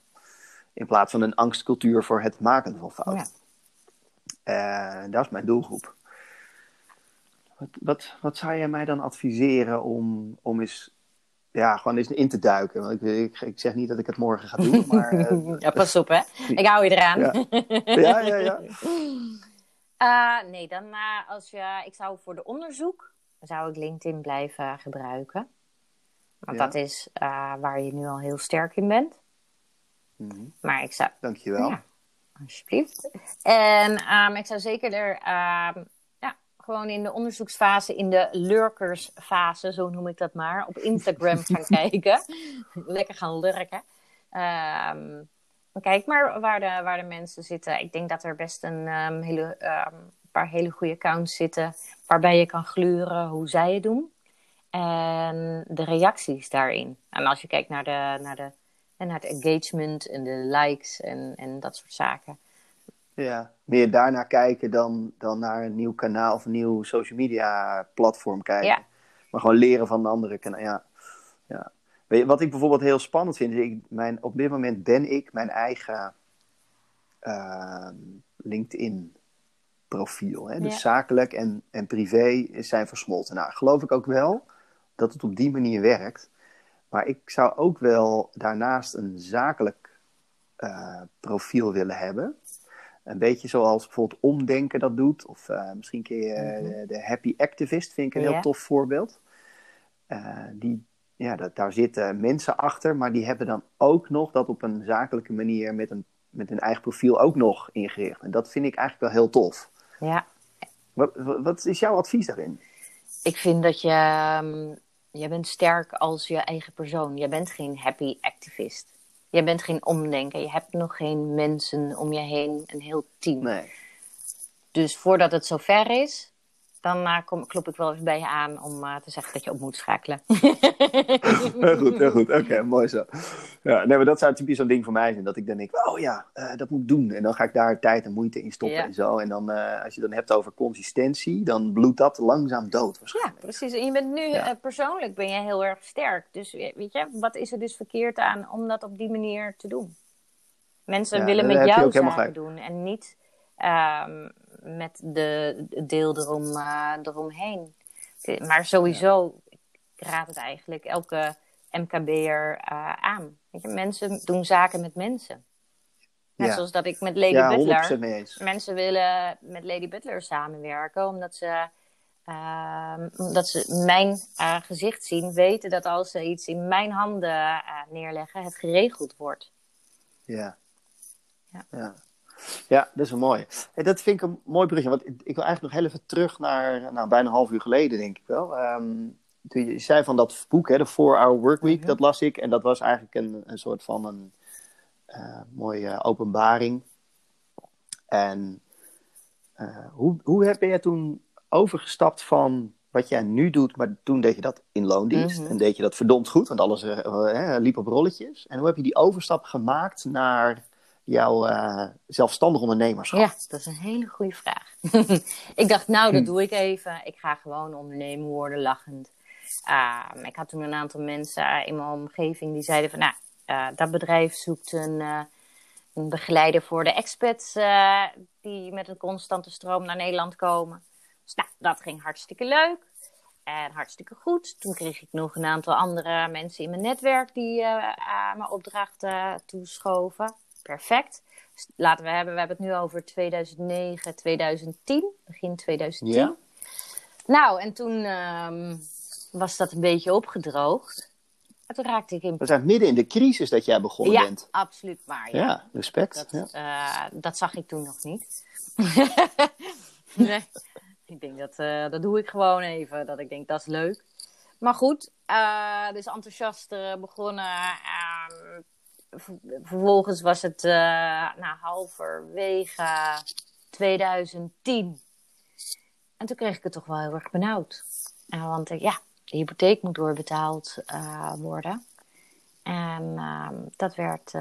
In plaats van een angstcultuur voor het maken van fouten. ja. Eh, dat is mijn doelgroep. Wat, wat, wat zou jij mij dan adviseren om, om eens, ja, gewoon eens in te duiken? Want ik, ik, ik zeg niet dat ik het morgen ga doen, maar. *laughs* eh, ja, pas op hè. Ik hou je eraan. Ja. ja, ja, ja. *laughs* Eh, nee, dan eh, als je, ik zou voor de onderzoek zou ik LinkedIn blijven gebruiken. Want Ja. dat is waar je nu al heel sterk in bent. Mhm, Maar ik zou, Dankjewel. ja, alsjeblieft. En ehm, ik zou zeker er ehm, gewoon in de onderzoeksfase, in de lurkersfase, zo noem ik dat maar, op Instagram gaan *laughs* kijken. Lekker gaan lurken. Ehm, kijk maar waar de, waar de mensen zitten. Ik denk dat er best een ehm, hele, ehm, paar hele goede accounts zitten waarbij je kan gluren hoe zij het doen. En de reacties daarin. En als je kijkt naar de, naar de, en naar het engagement en de likes en, en dat soort zaken. Ja, meer daarnaar kijken dan, dan naar een nieuw kanaal of een nieuw social media platform kijken. Ja. Maar gewoon leren van de andere kanaal. Ja. Ja. Weet je, wat ik bijvoorbeeld heel spannend vind, is ik, mijn, op dit moment ben ik mijn eigen ehm, LinkedIn profiel. Hè? Dus Ja. zakelijk en, en privé zijn versmolten. Nou, geloof ik ook wel dat het op die manier werkt. Maar ik zou ook wel daarnaast een zakelijk eh, profiel willen hebben. Een beetje zoals bijvoorbeeld Omdenken dat doet. Of eh, misschien ken je eh, de, de Happy Activist, vind ik een heel tof voorbeeld. Eh, die, ja, dat, daar zitten mensen achter, maar die hebben dan ook nog dat op een zakelijke manier met een, met een eigen profiel ook nog ingericht. En dat vind ik eigenlijk wel heel tof. Ja, Wat, wat wat is jouw advies daarin? ik vind dat je, ehm, je bent sterk als je eigen persoon. Je bent geen happy activist. Je bent geen omdenker. Je hebt nog geen mensen om je heen, een heel team. Nee. Dus voordat het zover is, dan eh, kom, klop ik wel even bij je aan om eh, te zeggen dat je op moet schakelen. *laughs* Heel goed, heel goed. Oké, mooi zo. Ja, nee, maar dat zou typisch zo'n ding voor mij zijn. Dat ik dan denk, oh ja, eh, dat moet ik doen. En dan ga ik daar tijd en moeite in stoppen Ja. en zo. En dan, als je dan hebt over consistentie, dan bloedt dat langzaam dood Ja, waarschijnlijk. precies. En je bent nu Ja. persoonlijk ben je heel erg sterk. Dus we- weet je, wat is er dus verkeerd aan om dat op die manier te doen? Mensen Ja, willen met jou zaken doen en niet ehm, met de het deel erom, eh, eromheen. Maar sowieso, ik raad het eigenlijk elke MKB'er eh aan. Weet je, mensen doen zaken met mensen. Net Ja. zoals dat ik met Lady Ja, Butler 100% mee eens. Mensen willen met Lady Butler samenwerken, omdat ze, ehm, omdat ze mijn eh, gezicht zien, weten dat als ze iets in mijn handen neerleggen, het geregeld wordt. Ja. Ja. Ja. Ja, dat is wel mooi. En dat vind ik een mooi berichtje. Want ik wil eigenlijk nog heel even terug naar nou, bijna een half uur geleden, denk ik wel. Ehm, toen je zei van dat boek, hè, de 4-Hour Workweek, Mhm. dat las ik. En dat was eigenlijk een, een soort van een eh, mooie openbaring. En eh, hoe, hoe heb je toen overgestapt van wat jij nu doet, maar toen deed je dat in loondienst. Mhm. En deed je dat verdomd goed, want alles eh, liep op rolletjes. En hoe heb je die overstap gemaakt naar jouw eh, zelfstandig ondernemerschap? Ja, dat is een hele goede vraag. *laughs* ik dacht, nou, dat Hm. doe ik even. Ik ga gewoon ondernemer worden, lachend. Ehm, ik had toen een aantal mensen in mijn omgeving die zeiden van, nou, eh, dat bedrijf zoekt een, eh, een begeleider voor de expats eh, die met een constante stroom naar Nederland komen. Dus nou, dat ging hartstikke leuk en hartstikke goed. Toen kreeg ik nog een aantal andere mensen in mijn netwerk die eh aan me opdrachten toeschoven. Perfect. Dus laten we hebben, we hebben het nu over 2009, 2010, begin 2010. Ja. Nou, en toen ehm, was dat een beetje opgedroogd. En toen raakte ik in... We zijn midden in de crisis dat jij begonnen ja, bent. absoluut waar. Ja, Ja. respect. Dat, ja. eh, dat zag ik toen nog niet. *laughs* nee, ik denk dat, eh, dat doe ik gewoon even. Dat ik denk, dat is leuk. Maar goed, eh, dus enthousiast begonnen. Ver- vervolgens was het eh na halverwege 2010. En toen kreeg ik het toch wel heel erg benauwd. Eh, want eh, ja, de hypotheek moet doorbetaald worden. En ehm, dat, werd,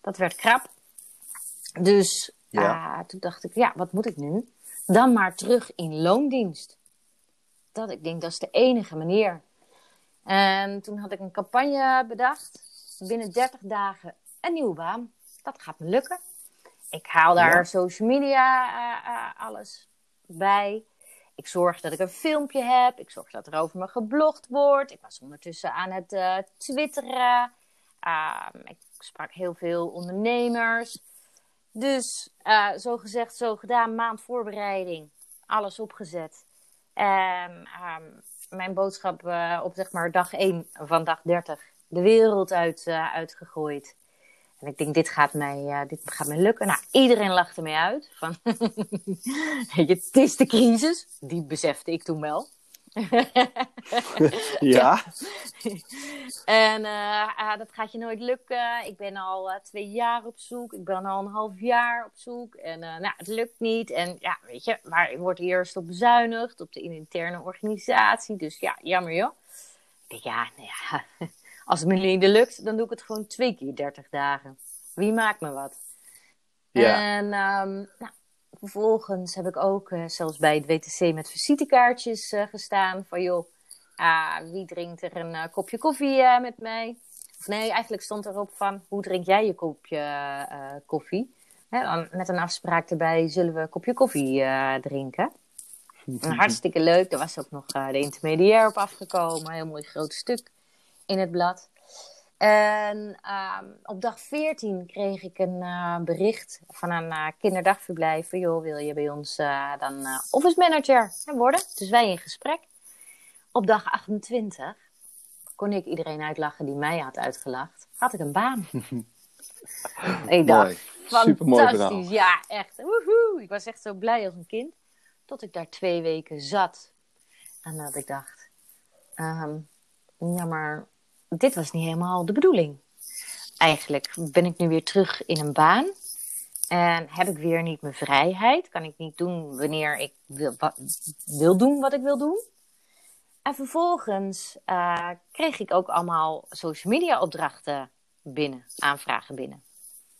dat werd krap. Dus Ja. toen dacht ik, ja, wat moet ik nu? Dan maar terug in loondienst. Dat, ik denk, dat is de enige manier. En toen had ik een campagne bedacht. Binnen 30 dagen een nieuwe baan. Dat gaat me lukken. Ik haal daar Ja. social media eh, eh, alles bij. Ik zorg dat ik een filmpje heb. Ik zorg dat er over me geblogd wordt. Ik was ondertussen aan het eh, twitteren. Ehm, ik sprak heel veel ondernemers. Dus zo gezegd, zo gedaan. Maand voorbereiding. Alles opgezet. En ehm, mijn boodschap op zeg maar dag 1 van dag 30 de wereld uit, eh, uitgegooid. En ik denk, dit gaat mij, eh, dit gaat mij lukken. Nou, iedereen lachte mij uit. Van, *laughs* Weet je, het is de crisis. Die besefte ik toen wel. *laughs* ja. *laughs* En eh, ah, dat gaat je nooit lukken. Ik ben al twee jaar op zoek. Ik ben al een half jaar op zoek. En nou, het lukt niet. En ja, weet je, waar wordt eerst op bezuinigd? Op de interne organisatie. Dus ja, jammer joh. Ik denk, ja, nou ja, als het me niet lukt, dan doe ik het gewoon twee keer 30 dagen. Wie maakt me wat? Ja. En ehm, nou, vervolgens heb ik ook eh, zelfs bij het WTC met visitekaartjes eh, gestaan. Van joh, ah, wie drinkt er een eh, kopje koffie met mij? Of nee, eigenlijk stond erop van hoe drink jij je kopje koffie? Hè, met een afspraak erbij zullen we een kopje koffie drinken. En *laughs* hartstikke leuk. Er was ook nog de intermediair op afgekomen. Een heel mooi groot stuk in het blad. En ehm, op dag 14 kreeg ik een eh, bericht van een eh, kinderdagverblijf. van, Joh, wil je bij ons eh, dan office manager worden? Dus wij in gesprek. Op dag 28 kon ik iedereen uitlachen die mij had uitgelacht. Had ik een baan. *laughs* ik dacht, Mooi. Supermooi verhaal. fantastisch. Ja, echt. Woehoe. Ik was echt zo blij als een kind. Tot ik daar twee weken zat. En dat ik dacht, ehm, ja, maar dit was niet helemaal de bedoeling. Eigenlijk ben ik nu weer terug in een baan. En heb ik weer niet mijn vrijheid. Kan ik niet doen wanneer ik wil, wil doen wat ik wil doen. En vervolgens eh, kreeg ik ook allemaal social media opdrachten binnen, aanvragen binnen.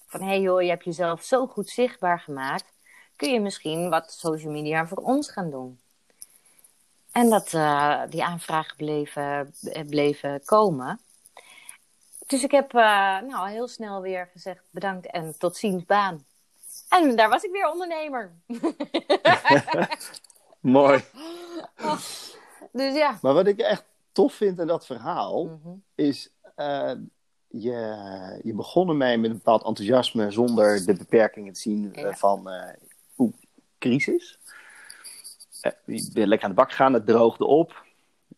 Van hé hey joh, je hebt jezelf zo goed zichtbaar gemaakt. Kun je misschien wat social media voor ons gaan doen? En dat eh, die aanvragen bleven, eh, bleven komen. Dus ik heb eh, nou, heel snel weer gezegd bedankt en tot ziens baan. En daar was ik weer ondernemer. *laughs* Mooi. Dus ja. Maar wat ik echt tof vind aan dat verhaal, Mhm. is je, je begon ermee met een bepaald enthousiasme zonder de beperkingen te zien Ja. van crisis. Eh, je bent lekker aan de bak gegaan, het droogde op.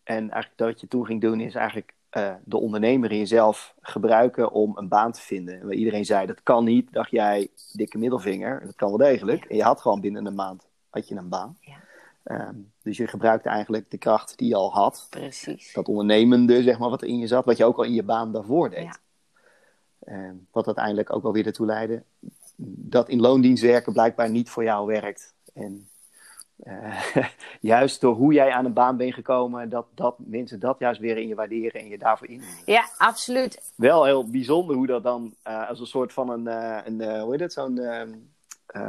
En eigenlijk wat je toen ging doen is eigenlijk eh, de ondernemer in jezelf gebruiken om een baan te vinden. En waar iedereen zei dat kan niet, dacht jij dikke middelvinger, dat kan wel degelijk. En je had gewoon binnen een maand had je een baan. Ja. Ehm, dus je gebruikte eigenlijk de kracht die je al had Precies. dat ondernemende, zeg maar, wat er in je zat, wat je ook al in je baan daarvoor deed. Ja. Ehm, wat uiteindelijk ook wel weer ertoe leidde dat in loondienst werken blijkbaar niet voor jou werkt. En eh, *laughs* juist door hoe jij aan een baan bent gekomen, dat, dat mensen dat juist weer in je waarderen en je daarvoor in. Ja, absoluut. Wel heel bijzonder hoe dat dan eh, als een soort van een, eh, een hoe heet het, zo'n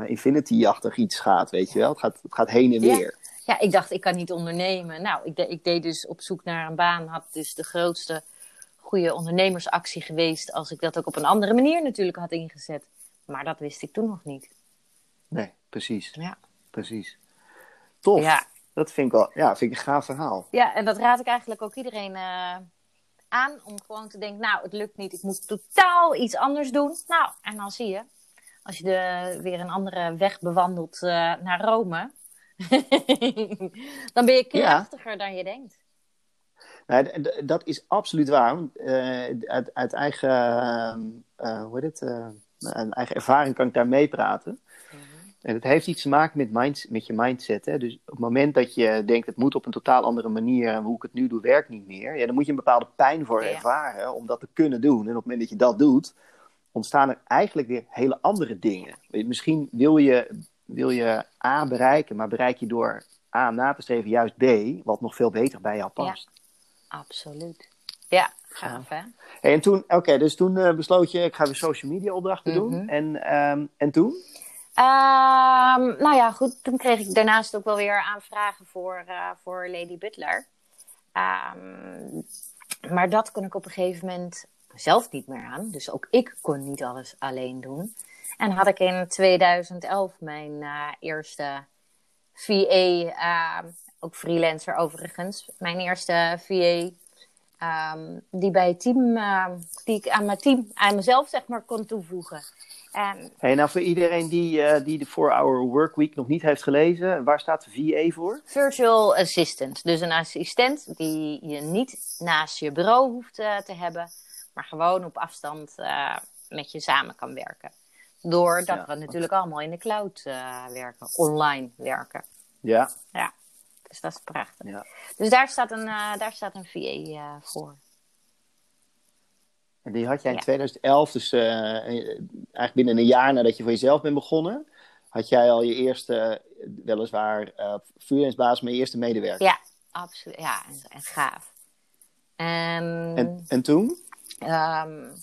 Infinity-achtig iets gaat, weet je wel. Het gaat, het gaat heen en Ja. weer. Ja, ik dacht, ik kan niet ondernemen. Nou, ik, de- ik deed dus op zoek naar een baan. Had dus de grootste goede ondernemersactie geweest. Als ik dat ook op een andere manier natuurlijk had ingezet. Maar dat wist ik toen nog niet. Nee, precies. Ja, Precies. Tof. ja. Dat vind ik wel, ja, vind ik een gaaf verhaal. ja en dat raad ik eigenlijk ook iedereen eh, aan. Om gewoon te denken, nou, het lukt niet. Ik moet totaal iets anders doen. Nou, en dan zie je. Als je de, weer een andere weg bewandelt eh, naar Rome. *laughs* dan ben je krachtiger dan je denkt. Nou, dat is absoluut waar. Uh, uit, uit, eigen, hoe heet het, eigen ervaring kan ik daar meepraten. Mhm. En het heeft iets te maken met, mind, met je mindset. Hè? Dus op het moment dat je denkt, het moet op een totaal andere manier en hoe ik het nu doe, werkt niet meer. Ja, dan moet je een bepaalde pijn voor ervaren om dat te kunnen doen. En op het moment dat je dat doet, ontstaan er eigenlijk weer hele andere dingen. Misschien wil je, wil je A bereiken, maar bereik je door A na te streven juist B, wat nog veel beter bij jou past. Ja. Absoluut. Ja, gaaf hè? Hey, en toen, oké, dus toen uh, besloot je, ik ga weer social media opdrachten doen. Mhm. En, um, en toen? Um, nou ja, goed. Toen kreeg ik daarnaast ook wel weer aanvragen voor, uh, voor Lady Butler. Um, maar dat kon ik op een gegeven moment zelf niet meer aan. Dus ook ik kon niet alles alleen doen. En had ik in 2011 mijn uh, eerste VA ook freelancer overigens. Mijn eerste VA. Ehm, die bij het team, ehm, die ik aan mijn team, aan mezelf zeg maar, kon toevoegen. En... Hey, nou, voor iedereen die, uh, die de 4-Hour Workweek nog niet heeft gelezen, waar staat VA voor? Virtual Assistant. Dus een assistent die je niet naast je bureau hoeft uh, te hebben, maar gewoon op afstand uh, met je samen kan werken. Doordat ja, we natuurlijk allemaal in de cloud werken, online werken. Ja. Ja. Dus dat is prachtig. Ja. Dus daar staat een, uh, daar staat een VA uh, eh, voor. En die had jij in 2011, dus uh, eigenlijk binnen een jaar nadat je voor jezelf bent begonnen, had jij al je eerste, weliswaar uh, freelance baas, maar je eerste medewerker. Ja, absoluut. Ja, en, en gaaf. En, en, en toen? Um,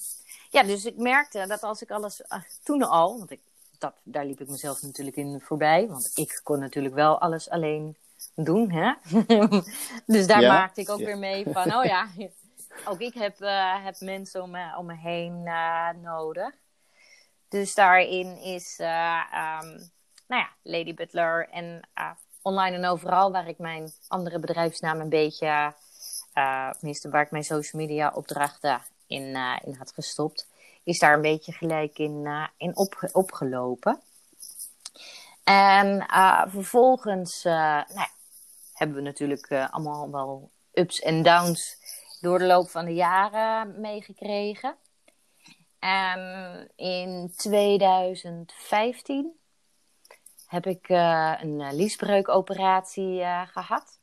ja, dus ik merkte dat als ik alles, toen al, want ik, dat, daar liep ik mezelf natuurlijk in voorbij, want ik kon natuurlijk wel alles alleen doen. Hè? *laughs* dus daar maakte ik ook weer mee van, oh ja, *laughs* ook ik heb, uh, heb mensen om me, om me heen uh, nodig. Dus daarin is, uh, um, nou ja, Lady Butler en online en overal, waar ik mijn andere bedrijfsnaam een beetje, tenminste waar ik mijn social media opdrachten in, in had gestopt, is daar een beetje gelijk in, in op, opgelopen. En vervolgens, nou hebben we natuurlijk allemaal wel ups en downs door de loop van de jaren meegekregen. En in 2015 heb ik uh, een uh, liesbreukoperatie gehad.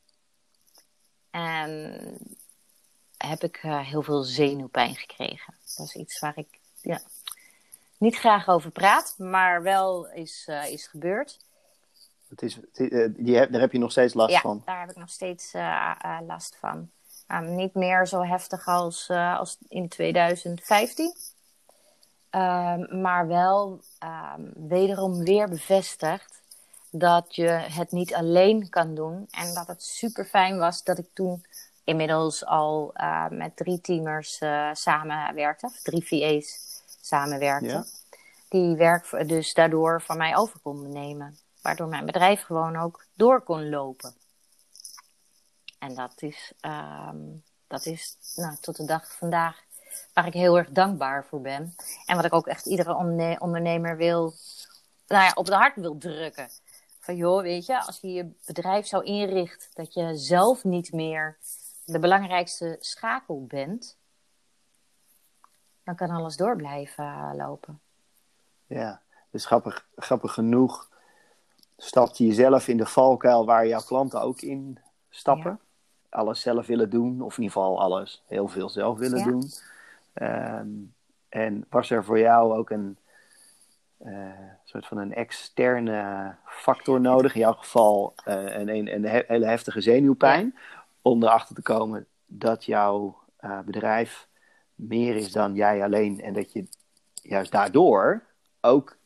En heb ik heel veel zenuwpijn gekregen. Dat is iets waar ik ja, niet graag over praat, maar wel is, is gebeurd. Het is, eh, die, daar heb je nog steeds last ja, van? daar heb ik nog steeds last van. Um, niet meer zo heftig als, uh, als in 2015. Um, maar wel um, wederom weer bevestigd dat je het niet alleen kan doen. En dat het super fijn was dat ik toen inmiddels al met drie teamers samenwerkte. Of drie VA's samenwerkte. Ja. Die werk dus daardoor van mij over konden nemen. Waardoor mijn bedrijf gewoon ook door kon lopen. En dat is, um, dat is nou, tot de dag vandaag waar ik heel erg dankbaar voor ben. En wat ik ook echt iedere ondernemer wil, nou ja, op de hart wil drukken. Van joh, weet je, als je je bedrijf zo inricht dat je zelf niet meer de belangrijkste schakel bent, dan kan alles door blijven lopen. Ja, dus grappig, grappig genoeg stapt je jezelf in de valkuil waar jouw klanten ook in stappen. Alles zelf willen doen, of in ieder geval alles heel veel zelf willen doen. Ehm, en was er voor jou ook een uh, soort van een externe factor nodig, in jouw geval uh, een, een, een, hele heftige zenuwpijn, om erachter te komen dat jouw uh, bedrijf meer is dan jij alleen en dat je juist daardoor ook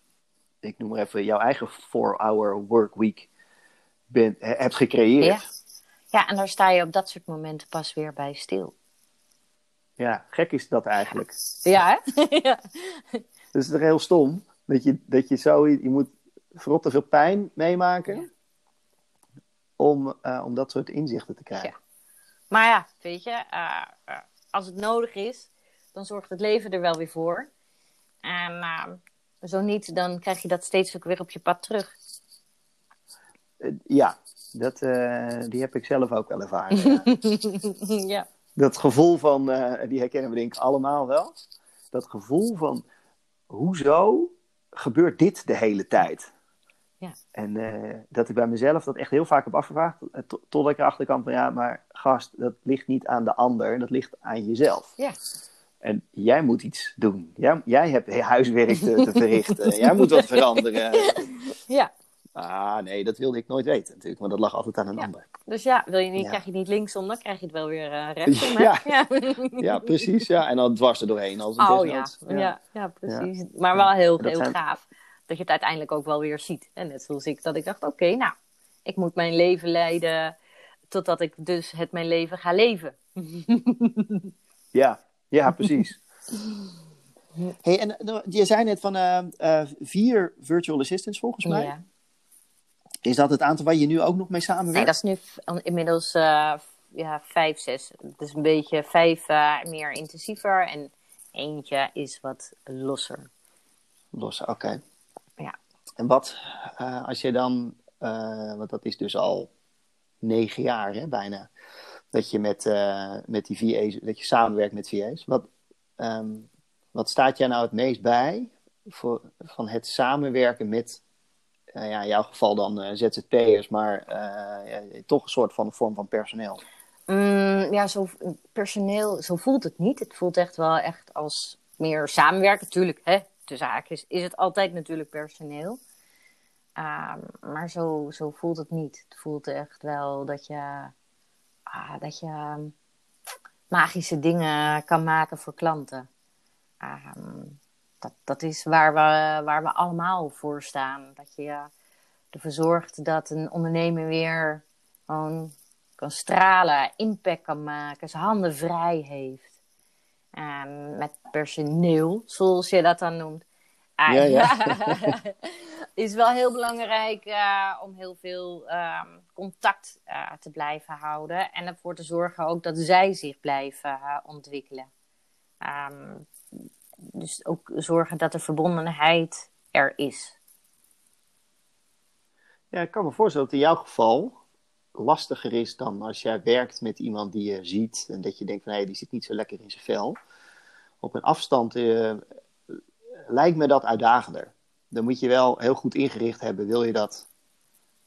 ik noem maar even, jouw eigen 4-hour workweek bent, hebt gecreëerd. Ja. Ja, en daar sta je op dat soort momenten pas weer bij stil. Ja, gek is dat eigenlijk. Ja, hè? *laughs* ja. Dus het is heel stom dat je, dat je zo, je moet te veel pijn meemaken om, uh, om dat soort inzichten te krijgen. Ja. Maar ja, weet je, uh, uh, als het nodig is, dan zorgt het leven er wel weer voor. En zo niet, dan krijg je dat steeds ook weer op je pad terug. Eh, ja, dat, eh, die heb ik zelf ook wel ervaren. ja. *laughs* ja. Dat gevoel van, eh, die herkennen we denk ik allemaal wel. Dat gevoel van, hoezo gebeurt dit de hele tijd? Ja. En eh, dat ik bij mezelf dat echt heel vaak heb afgevraagd. to- Totdat ik erachter kwam van, ja, maar gast, dat ligt niet aan de ander. Dat ligt aan jezelf. Ja. En jij moet iets doen. Jij, jij hebt huiswerk te, te *laughs* verrichten. jij moet wat veranderen. ja. Ah, nee, dat wilde ik nooit weten natuurlijk. Maar dat lag altijd aan een Ja. ander. Dus ja, wil je niet, Ja. krijg je het niet linksom, dan krijg je het wel weer eh *laughs* rechtsom. Ja. ja. Ja, precies. Ja. En dan dwars er doorheen als een Oh ja. Ja. Ja, precies. Maar wel heel, heel zijn- gaaf dat je het uiteindelijk ook wel weer ziet. En net zoals ik, dat ik dacht, oké, nou, ik moet mijn leven leiden totdat ik dus het mijn leven ga leven. *laughs* Ja, ja precies. *laughs* Hey, en eh, je zei net van eh, eh, vier virtual assistants volgens mij. Ja. Is dat het aantal waar je nu ook nog mee samenwerkt? Nee, dat is nu inmiddels eh, ja, vijf, zes. Het is een beetje vijf eh, meer intensiever en eentje is wat losser. Los, oké. Ja. En wat, eh, als je dan, want dat is dus al negen jaar hè, bijna, dat je met, met die VA's, dat je samenwerkt met VA's. Wat, ehm, wat staat jij nou het meest bij voor, van het samenwerken met, eh, ja, in jouw geval dan eh, ZZP'ers, maar eh, ja, toch een soort van vorm van personeel? Mm, ja, zo personeel, zo voelt het niet. Het voelt echt wel echt als meer samenwerken. Tuurlijk, hè, tussen haakjes is het altijd natuurlijk personeel. Ehm, maar zo, zo voelt het niet. Het voelt echt wel dat je, ah, dat je ehm, magische dingen kan maken voor klanten. Ehm, dat, dat is waar we, waar we allemaal voor staan. Dat je ervoor zorgt dat een ondernemer weer gewoon kan stralen, impact kan maken, zijn handen vrij heeft. Met personeel, zoals je dat dan noemt. Ah, Ja, ja. *laughs* is wel heel belangrijk eh, om heel veel ehm, contact eh, te blijven houden. En ervoor te zorgen ook dat zij zich blijven eh, ontwikkelen. Ehm, dus ook zorgen dat de verbondenheid er is. Ja, ik kan me voorstellen dat in jouw geval lastiger is dan als jij werkt met iemand die je ziet en dat je denkt van hé, die zit niet zo lekker in zijn vel. Op een afstand eh, lijkt me dat uitdagender. Dan moet je wel heel goed ingericht hebben, wil je dat,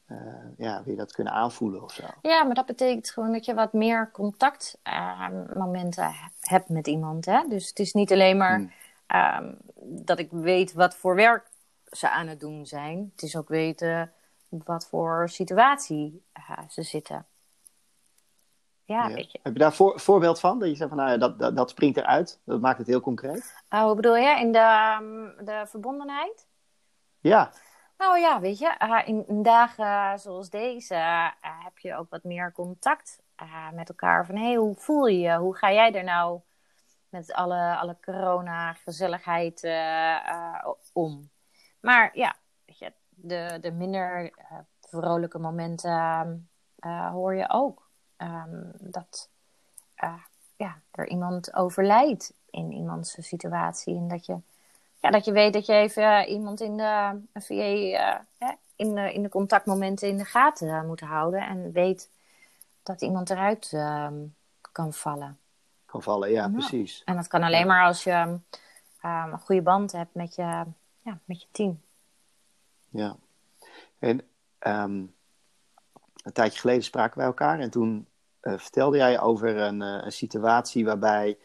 eh, ja, wil je dat kunnen aanvoelen of zo. Ja, maar dat betekent gewoon dat je wat meer contactmomenten hebt met iemand. Hè? Dus het is niet alleen maar Hmm. Ehm, dat ik weet wat voor werk ze aan het doen zijn. Het is ook weten wat voor situatie eh, ze zitten. Ja, Ja. weet je. Heb je daar voor, voorbeeld van? Dat je zegt van nou dat, dat, dat springt eruit. Dat maakt het heel concreet. Oh, hoe bedoel je? In de, ehm, de verbondenheid? Ja, Nou ja, weet je, eh, in, in dagen zoals deze eh, heb je ook wat meer contact eh, met elkaar. Van hé, hey, hoe voel je je? Hoe ga jij er nou met alle, alle corona-gezelligheid eh, eh, om? Maar ja, de, de minder eh, vrolijke momenten hoor je ook. Ehm, dat ja, er iemand overlijdt in iemands situatie. En dat je ja, dat je weet dat je even iemand in de eh, hè, in, de, in de contactmomenten in de gaten moet houden. En weet dat iemand eruit ehm, kan vallen. Kan vallen. Ja, Ja. precies. En dat kan alleen maar als je ehm, een goede band hebt met je, ja, met je team. Ja. En ehm, een tijdje geleden spraken wij elkaar en toen eh, vertelde jij over een, eh, een situatie waarbij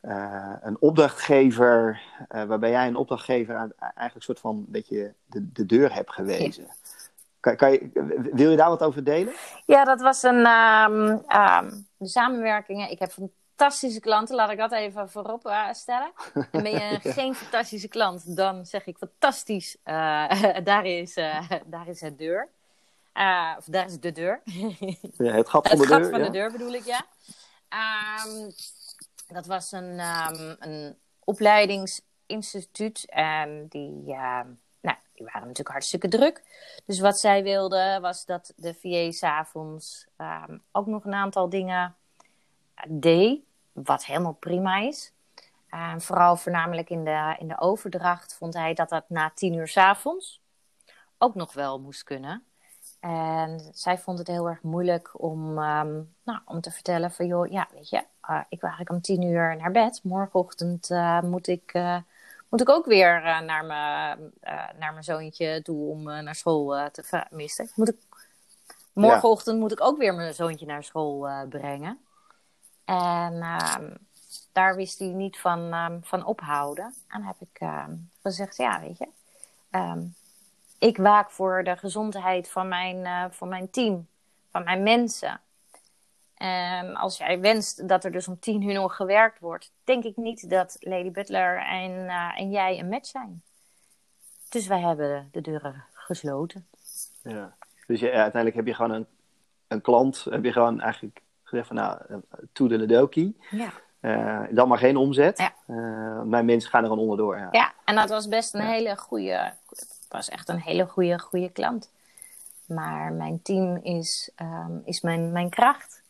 eh, een opdrachtgever, waarbij jij een opdrachtgever aan, eigenlijk een soort van een beetje de, de deur hebt gewezen. Kan, kan je, wil je daar wat over delen? Ja, dat was een de samenwerkingen. Ik heb fantastische klanten, laat ik dat even voorop eh, stellen. En ben je *laughs* geen fantastische klant, dan zeg ik fantastisch. eh, *laughs* daar, is, eh, daar is het deur. Of daar is de deur. *laughs* Ja, het gat van het de gat deur. van ja? de deur bedoel ik, ja. Ehm, dat was een, ehm, een opleidingsinstituut. En die, ehm, nou, die waren natuurlijk hartstikke druk. Dus wat zij wilden was dat de VA s'avonds um, ook nog een aantal dingen deed. Wat helemaal prima is. Uh, vooral voornamelijk in de, in de overdracht vond hij dat dat na tien uur s'avonds ook nog wel moest kunnen. En zij vond het heel erg moeilijk om, ehm, nou, om te vertellen van, joh, ja, weet je, uh, ik wil eigenlijk om tien uur naar bed. Morgenochtend uh, moet, ik, uh, moet ik ook weer naar, mijn, naar mijn zoontje toe om naar school te missen. Moet ik, morgenochtend ja. moet ik ook weer mijn zoontje naar school brengen. En ehm, daar wist hij niet van, um, van ophouden. En heb ik gezegd, ja, weet je, ik waak voor de gezondheid van mijn, uh, van mijn team, van mijn mensen. En als jij wenst dat er dus om tien uur nog gewerkt wordt, denk ik niet dat Lady Butler en, uh, en jij een match zijn. Dus wij hebben de deuren gesloten. Ja, dus je, uiteindelijk heb je gewoon een, een klant, heb je gewoon eigenlijk gezegd van nou, to de Ledoki. Ja. Uh, dan maar geen omzet. Ja. mijn mensen gaan er gewoon onderdoor. Ja. ja, en dat was best een ja. hele goede, was echt een hele goede, goede klant. Maar mijn team is, um, is mijn, mijn kracht.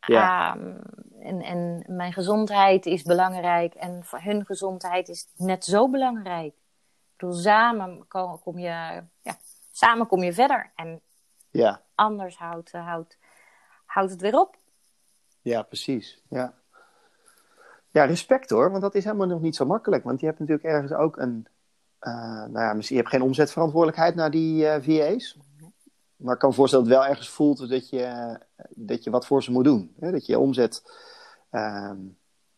Ja. Um, en, en mijn gezondheid is belangrijk. En voor hun gezondheid is net zo belangrijk. Ik bedoel, samen kom, kom je, ja, samen kom je verder. En ja. anders houdt, houdt, houdt het weer op. Ja, precies. Ja. ja, respect hoor. Want dat is helemaal nog niet zo makkelijk. Want je hebt natuurlijk ergens ook een uh, nou ja, je hebt geen omzetverantwoordelijkheid naar die uh, VA's. Maar ik kan me voorstellen dat het wel ergens voelt dat je, dat je wat voor ze moet doen. Hè? Dat je omzet, uh,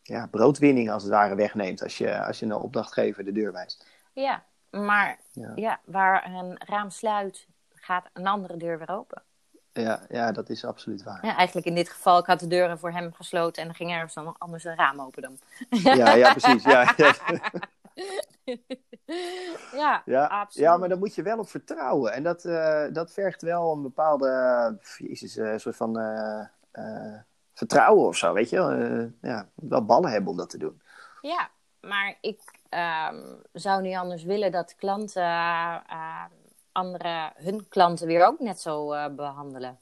ja, broodwinning als het ware wegneemt als je, als je een opdrachtgever de deur wijst. Ja, maar ja. ja. waar een raam sluit, gaat een andere deur weer open. Ja, ja, dat is absoluut waar. Ja, eigenlijk in dit geval, ik had de deuren voor hem gesloten en dan ging ergens dan anders een raam open dan. Ja, ja *laughs* precies. Ja, ja, ja, absoluut. Ja, maar daar moet je wel op vertrouwen. En dat, uh, dat vergt wel een bepaalde, jezus, uh, soort van uh, vertrouwen of zo, weet je. ja, wel ballen hebben om dat te doen. Ja, maar ik um, zou niet anders willen dat klanten andere, hun klanten weer ook net zo behandelen.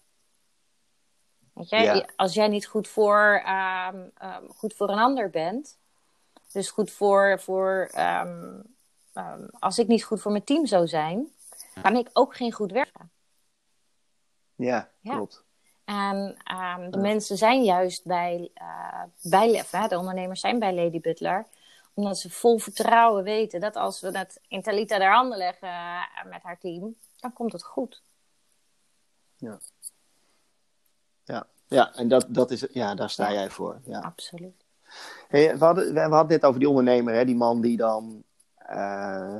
Weet je, Ja. als jij niet goed voor, um, um, goed voor een ander bent, dus goed voor, voor um, um, als ik niet goed voor mijn team zou zijn, kan ik ook geen goed werken. Ja, Ja. klopt. En de Ja. mensen zijn juist bij, uh, bij Lef, hè, de ondernemers zijn bij Lady Butler, omdat ze vol vertrouwen weten dat als we het in Talita handen leggen uh, met haar team, dan komt het goed. Ja, ja en dat, dat is, ja, daar sta Ja. jij voor. Ja. Absoluut. Hey, we, hadden, we hadden het net over die ondernemer, hè, die man die dan eh,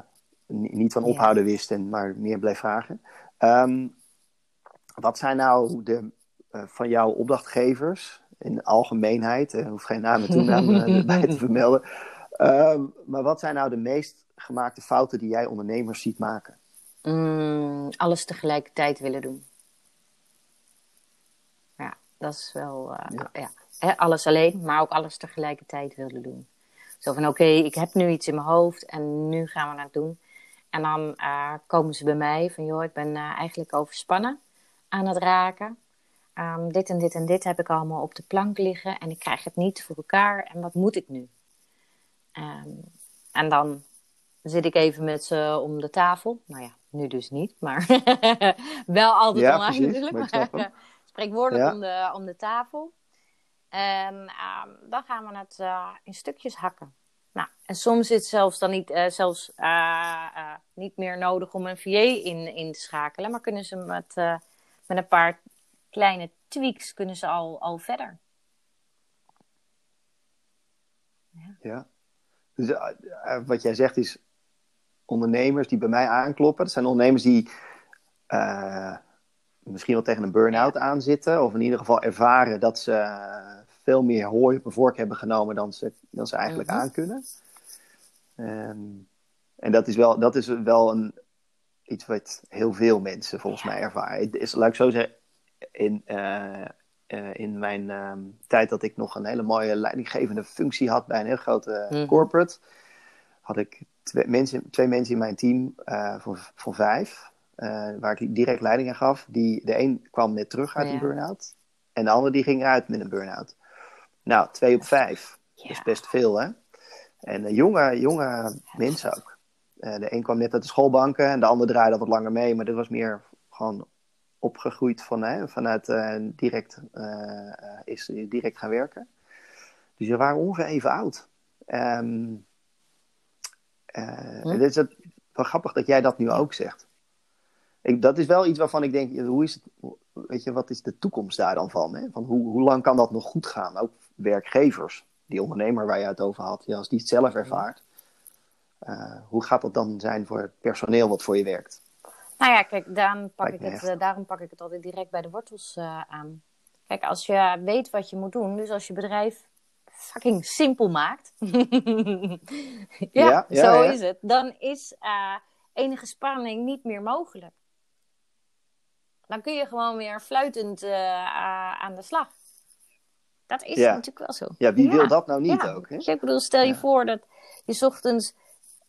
ni- niet van Ja. ophouden wist en maar meer bleef vragen. Ehm, wat zijn nou de, eh, van jouw opdrachtgevers in de algemeenheid, er hoeft geen naam en toenaam eh, *laughs* erbij te vermelden, Ehm, maar wat zijn nou de meest gemaakte fouten die jij ondernemers ziet maken? Mm, alles tegelijkertijd willen doen. Ja, dat is wel. eh, Ja. alles alleen, maar ook alles tegelijkertijd willen doen. Zo van: oké, ik heb nu iets in mijn hoofd en nu gaan we dat doen. En dan eh, komen ze bij mij van: joh, ik ben eh, eigenlijk overspannen aan het raken. Ehm, dit en dit en dit heb ik allemaal op de plank liggen en ik krijg het niet voor elkaar. En wat moet ik nu? Ehm, en dan zit ik even met ze om de tafel. Nou ja, nu dus niet, maar *laughs* wel altijd Ja, online precies, natuurlijk. maar hem. *laughs* Spreekwoordelijk Ja. om, de, om de tafel. En ehm, dan gaan we het eh, in stukjes hakken. Nou, en soms is het zelfs dan niet, eh, zelfs, eh, niet meer nodig om een VA in, in te schakelen. Maar kunnen ze met, met een paar kleine tweaks kunnen ze al, al verder. Ja. Dus eh, eh, wat jij zegt is ondernemers die bij mij aankloppen. Dat zijn ondernemers die eh, misschien wel tegen een burn-out aanzitten. Of in ieder geval ervaren dat ze veel meer hooi op een vork hebben genomen dan ze, dan ze eigenlijk Mhm. aankunnen. Ehm, en dat is wel, dat is wel een, iets wat heel veel mensen volgens mij ervaren. Het is, laat ik zo zeggen, in, eh, in mijn ehm, tijd dat ik nog een hele mooie leidinggevende functie had bij een heel grote Mhm. corporate, had ik twee mensen, twee mensen in mijn team eh, van, van vijf, eh, waar ik direct leiding aan gaf. Die, de een kwam net terug uit Ja. een burn-out en de ander die ging eruit met een burn-out. Nou, twee op vijf Ja. is best veel, hè? En eh, jonge, jonge mensen ook. Eh, de een kwam net uit de schoolbanken en de ander draaide wat langer mee, maar dat was meer gewoon opgegroeid van, hè, vanuit direct, is direct gaan werken. Dus we waren ongeveer even oud. Um, hm? Het is het, wel grappig dat jij dat nu ook zegt. Ik, dat is wel iets waarvan ik denk, hoe is het, weet je, wat is de toekomst daar dan van? Hè? van hoe, hoe lang kan dat nog goed gaan? Ook werkgevers, die ondernemer waar je het over had, als die het zelf ervaart. Uh, hoe gaat dat dan zijn voor het personeel wat voor je werkt? Nou ja, kijk, daarom pak, ik het, daarom pak ik het altijd direct bij de wortels uh, aan. Kijk, als je weet wat je moet doen, dus als je bedrijf fucking simpel maakt, *laughs* ja, ja, zo is het, dan is enige spanning niet meer mogelijk. Dan kun je gewoon weer fluitend aan de slag. Dat is natuurlijk wel zo. Ja, wie wil dat nou niet ook? Hè? Ik bedoel, stel je voor dat je ochtends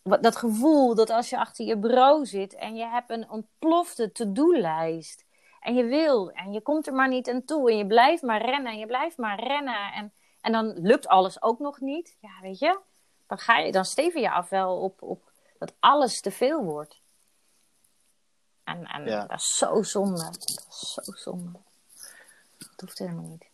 dat gevoel dat als je achter je bureau zit en je hebt een ontplofte to-do-lijst. En je wil en je komt er maar niet aan toe. En je blijft maar rennen en je blijft maar rennen. En, en dan lukt alles ook nog niet. Ja, weet je. Dan, ga je, dan steven je af wel op, op dat alles te veel wordt. En, en dat is zo zonde. Dat is zo zonde. Dat hoeft helemaal niet.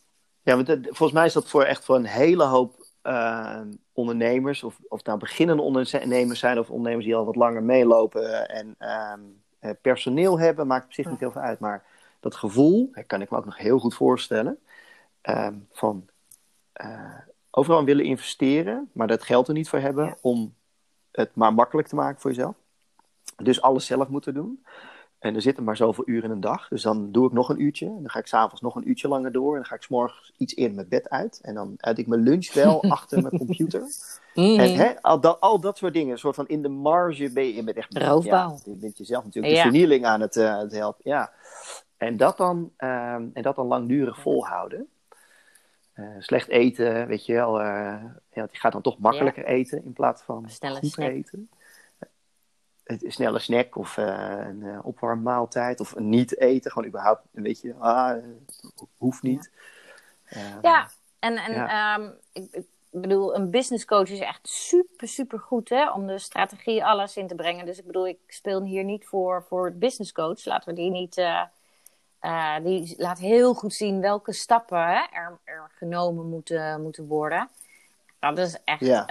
Ja, want volgens mij is dat voor echt voor een hele hoop uh, ondernemers, of, of nou beginnende ondernemers zijn of ondernemers die al wat langer meelopen en uh, personeel hebben, maakt op zich niet heel veel uit. Maar dat gevoel, dat kan ik me ook nog heel goed voorstellen, uh, van uh, overal willen investeren, maar dat geld er niet voor hebben om het maar makkelijk te maken voor jezelf. Dus alles zelf moeten doen. En er zitten maar zoveel uren in een dag. Dus dan doe ik nog een uurtje. En dan ga ik s'avonds nog een uurtje langer door. En dan ga ik s'morgens iets eerder mijn bed uit. En dan uit ik mijn lunch wel *laughs* achter mijn computer. Mm. En hè, al, dat, al dat soort dingen. Een soort van in de marge ben je, je bent echt... Roofbouw. Ja, je bent jezelf natuurlijk de vernieling aan het, uh, het helpen. Ja. En dat dan, um, en dat dan langdurig volhouden. Uh, slecht eten, weet je wel. Uh, ja, die gaat dan toch makkelijker ja. eten in plaats van goed snack. eten een snelle snack of uh, een uh, opwarmmaaltijd of een niet eten. Gewoon überhaupt, weet je, ah, hoeft niet. Ja, ja en, en ja. Um, ik, ik, bedoel, een business coach is echt super, super goed hè, om de strategie alles in te brengen. Dus ik bedoel, ik speel hier niet voor, voor het business coach. Laten we die niet... Uh, die laat heel goed zien welke stappen hè, er, er, genomen moeten, moeten worden. Dat is echt ja.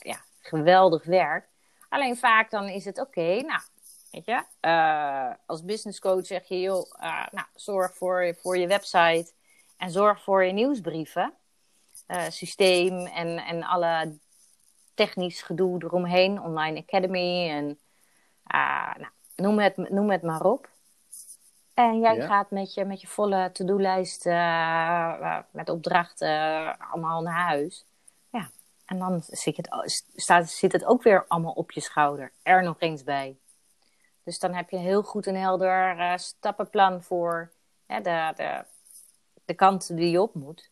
ja geweldig werk. Alleen vaak dan is het oké, nou, weet je, uh, als business coach zeg je, joh, uh, nou, zorg voor, voor je website en zorg voor je nieuwsbrieven, uh, systeem en, en alle technisch gedoe eromheen, online academy en nou, noem, het, noem het maar op. En jij ja. gaat met je, met je volle to-do-lijst met opdrachten allemaal naar huis. En dan zit het, staat, zit het ook weer allemaal op je schouder. Er nog eens bij. Dus dan heb je heel goed een helder uh, stappenplan voor de, de, de kant die je op moet.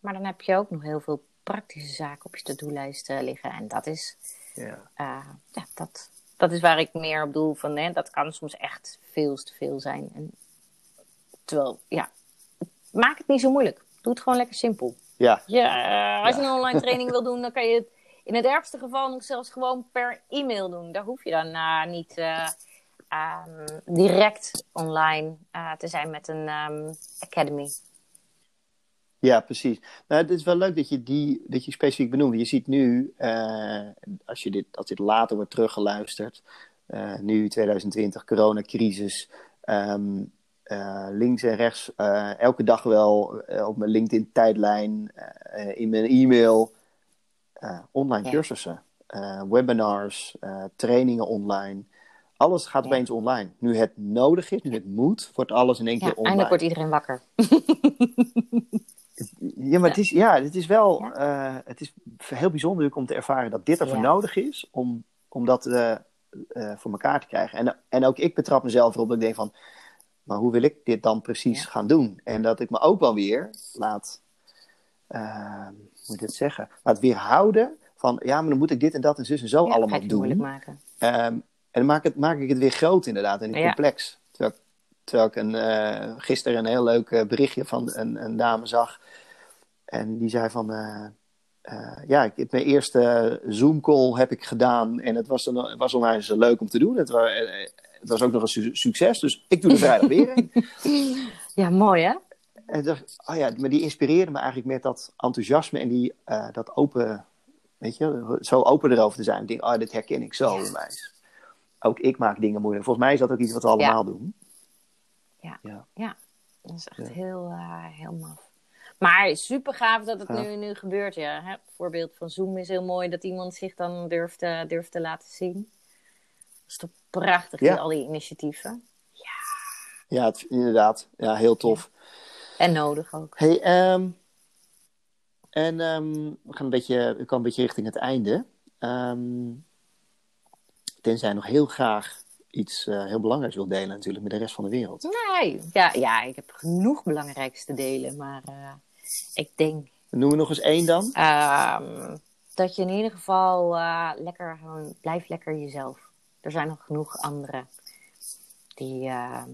Maar dan heb je ook nog heel veel praktische zaken op je to-do-lijst uh, liggen. En dat is, ja. Uh, ja, dat, dat is waar ik meer op doel. Van, hè, dat kan soms echt veel te veel zijn. En, terwijl, ja, maak het niet zo moeilijk. Doe het gewoon lekker simpel. Ja. ja als je een online *laughs* training wil doen, dan kan je het in het ergste geval nog zelfs gewoon per e-mail doen. Daar hoef je dan uh, niet uh, um, direct online uh, te zijn met een um, academy. Ja, precies. Nou, het is wel leuk dat je die dat je specifiek benoemt. Je ziet nu, als, je dit, als dit later wordt teruggeluisterd, nu 2020, coronacrisis, um, uh, links en rechts uh, elke dag wel uh, op mijn LinkedIn-tijdlijn, in mijn e-mail, online ja. cursussen, webinars, trainingen online. Alles gaat ja. opeens online. Nu het nodig is, nu het moet, wordt alles in één keer online. Eindelijk wordt iedereen wakker. *laughs* ja, maar het is, ja, het is wel het is heel bijzonder om te ervaren dat dit ervoor nodig is om, om dat voor elkaar te krijgen. En, en ook ik betrap mezelf erop dat ik denk van maar hoe wil ik dit dan precies gaan doen? En dat ik me ook wel weer laat, uh, hoe moet ik het zeggen, laat weerhouden van, ja, maar dan moet ik dit en dat en zus en zo allemaal doen. Maken. Um, en dan maak, het, maak ik het weer groot inderdaad en complex. Terwijl, terwijl ik een, uh, gisteren een heel leuk uh, berichtje van een, een, dame zag. En die zei van, uh, ja, ik heb mijn eerste Zoom-call heb ik gedaan. En het was, dan, was onwijs leuk om te doen. Het was, het was ook nog een su- succes, dus ik doe er vrijdag weer een. *laughs* Ja, mooi hè? En dacht, oh ja, maar die inspireerde me eigenlijk met dat enthousiasme en die, eh, dat open, weet je, zo open erover te zijn. Ik denk, oh, dit herken ik zo mij. Ook ik maak dingen moeilijk. Volgens mij is dat ook iets wat we allemaal doen. Dat is echt Ja. heel, eh, heel maf. Maar super gaaf dat het Ja. nu, nu gebeurt. Ja. Hè? Voorbeeld van Zoom is heel mooi dat iemand zich dan durft, eh, durft te laten zien. Dat is toch prachtig, Ja. die, al die initiatieven. Ja, het, inderdaad. Ja, heel tof. En nodig ook. Hey, ehm, en ehm, we gaan een beetje, we komen een beetje richting het einde. Ehm, tenzij nog heel graag iets eh, heel belangrijks wil delen natuurlijk met de rest van de wereld. Nee, ja, ja, ik heb genoeg belangrijks te delen. Maar eh, ik denk Noem we nog eens één dan. dat je in ieder geval eh, lekker gewoon, blijf lekker jezelf. Er zijn nog genoeg anderen die, eh,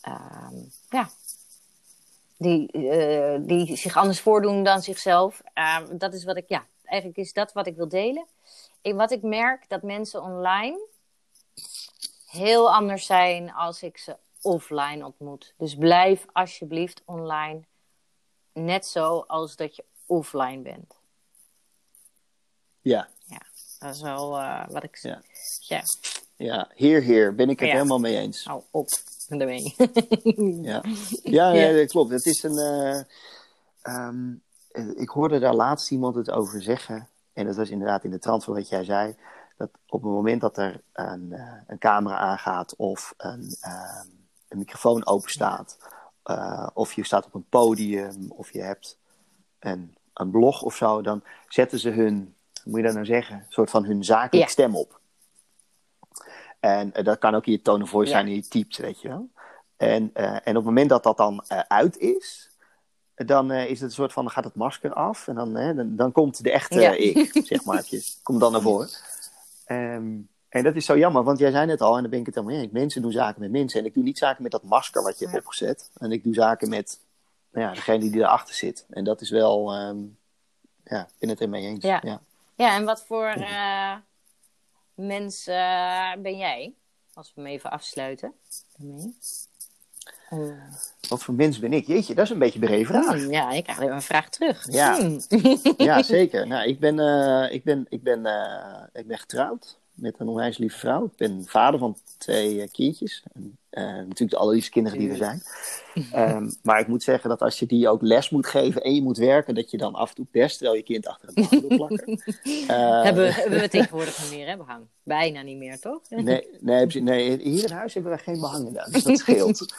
ehm, ja, die, eh, die zich anders voordoen dan zichzelf. Ehm, dat is wat ik, ja, eigenlijk is dat wat ik wil delen. En wat ik merk, dat mensen online heel anders zijn als ik ze offline ontmoet. Dus blijf alsjeblieft online net zo als dat je offline bent. Ja, Dat is wel eh, wat ik Ja. ja. Ja. Heer, heer. Ben ik het Ja. helemaal mee eens. Hou op ermee. *laughs* Ja, ja, nee, dat klopt. Het is een. eh, ehm, eh, ik hoorde daar laatst iemand het over zeggen. En dat was inderdaad in de trant van wat jij zei. Dat op het moment dat er een, eh, een camera aangaat of een, ehm, een microfoon open staat. of je staat op een podium of je hebt een, een blog of zo. Dan zetten ze hun, hoe moet je dat nou zeggen? Een soort van hun zakelijke Ja. stem op. En eh, dat kan ook in je tone of voice Ja. zijn en je typt, weet je wel. En, eh, en op het moment dat dat dan eh, uit is, dan is het een soort van, dan gaat het masker af. En dan, dan, dan komt de echte Ja. ik, zeg maar. Komt dan naar voren. Ehm, en dat is zo jammer, want jij zei net al, en dan ben ik het helemaal eens. Mensen doen zaken met mensen. En ik doe niet zaken met dat masker wat je hebt opgezet. En ik doe zaken met nou ja, degene die erachter zit. En dat is wel, ehm, ja, ik ben het ermee eens. Ja. Ja. Ja, en wat voor mens ben jij? Als we hem even afsluiten. daarmee. Wat voor mens ben ik? Jeetje, dat is een beetje een brede vraag. Hmm, ja, ik krijg even een vraag terug. Ja. Hmm. Ja, *laughs* zeker. Nou, ik ben, eh, ik ben, ik ben, eh, ik ben getrouwd met een onwijs lieve vrouw. Ik ben vader van twee eh, kindjes. En, eh, natuurlijk de allerliefste kinderen die er zijn. Ehm, maar ik moet zeggen dat als je die ook les moet geven en je moet werken, dat je dan af en toe best terwijl je kind achter een *laughs* bank wil plakken. Hebben, we- hebben we tegenwoordig niet meer, hè, behang? Bijna niet meer, toch? Nee, nee, nee, hier in huis hebben we geen behang gedaan, dus dat *laughs* scheelt.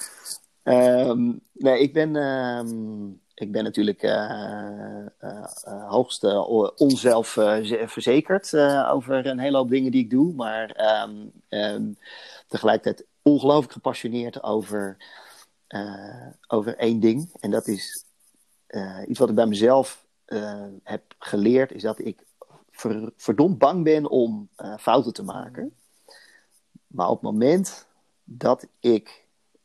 Ehm, nee, ik ben, ehm, ik ben natuurlijk eh eh, eh, hoogst onzelf ze- verzekerd over een hele hoop dingen die ik doe, maar ehm, ehm, tegelijkertijd ongelooflijk gepassioneerd over, over één ding. En dat is iets wat ik bij mezelf heb geleerd, is dat ik ver- verdomd bang ben om fouten te maken. Maar op het moment dat ik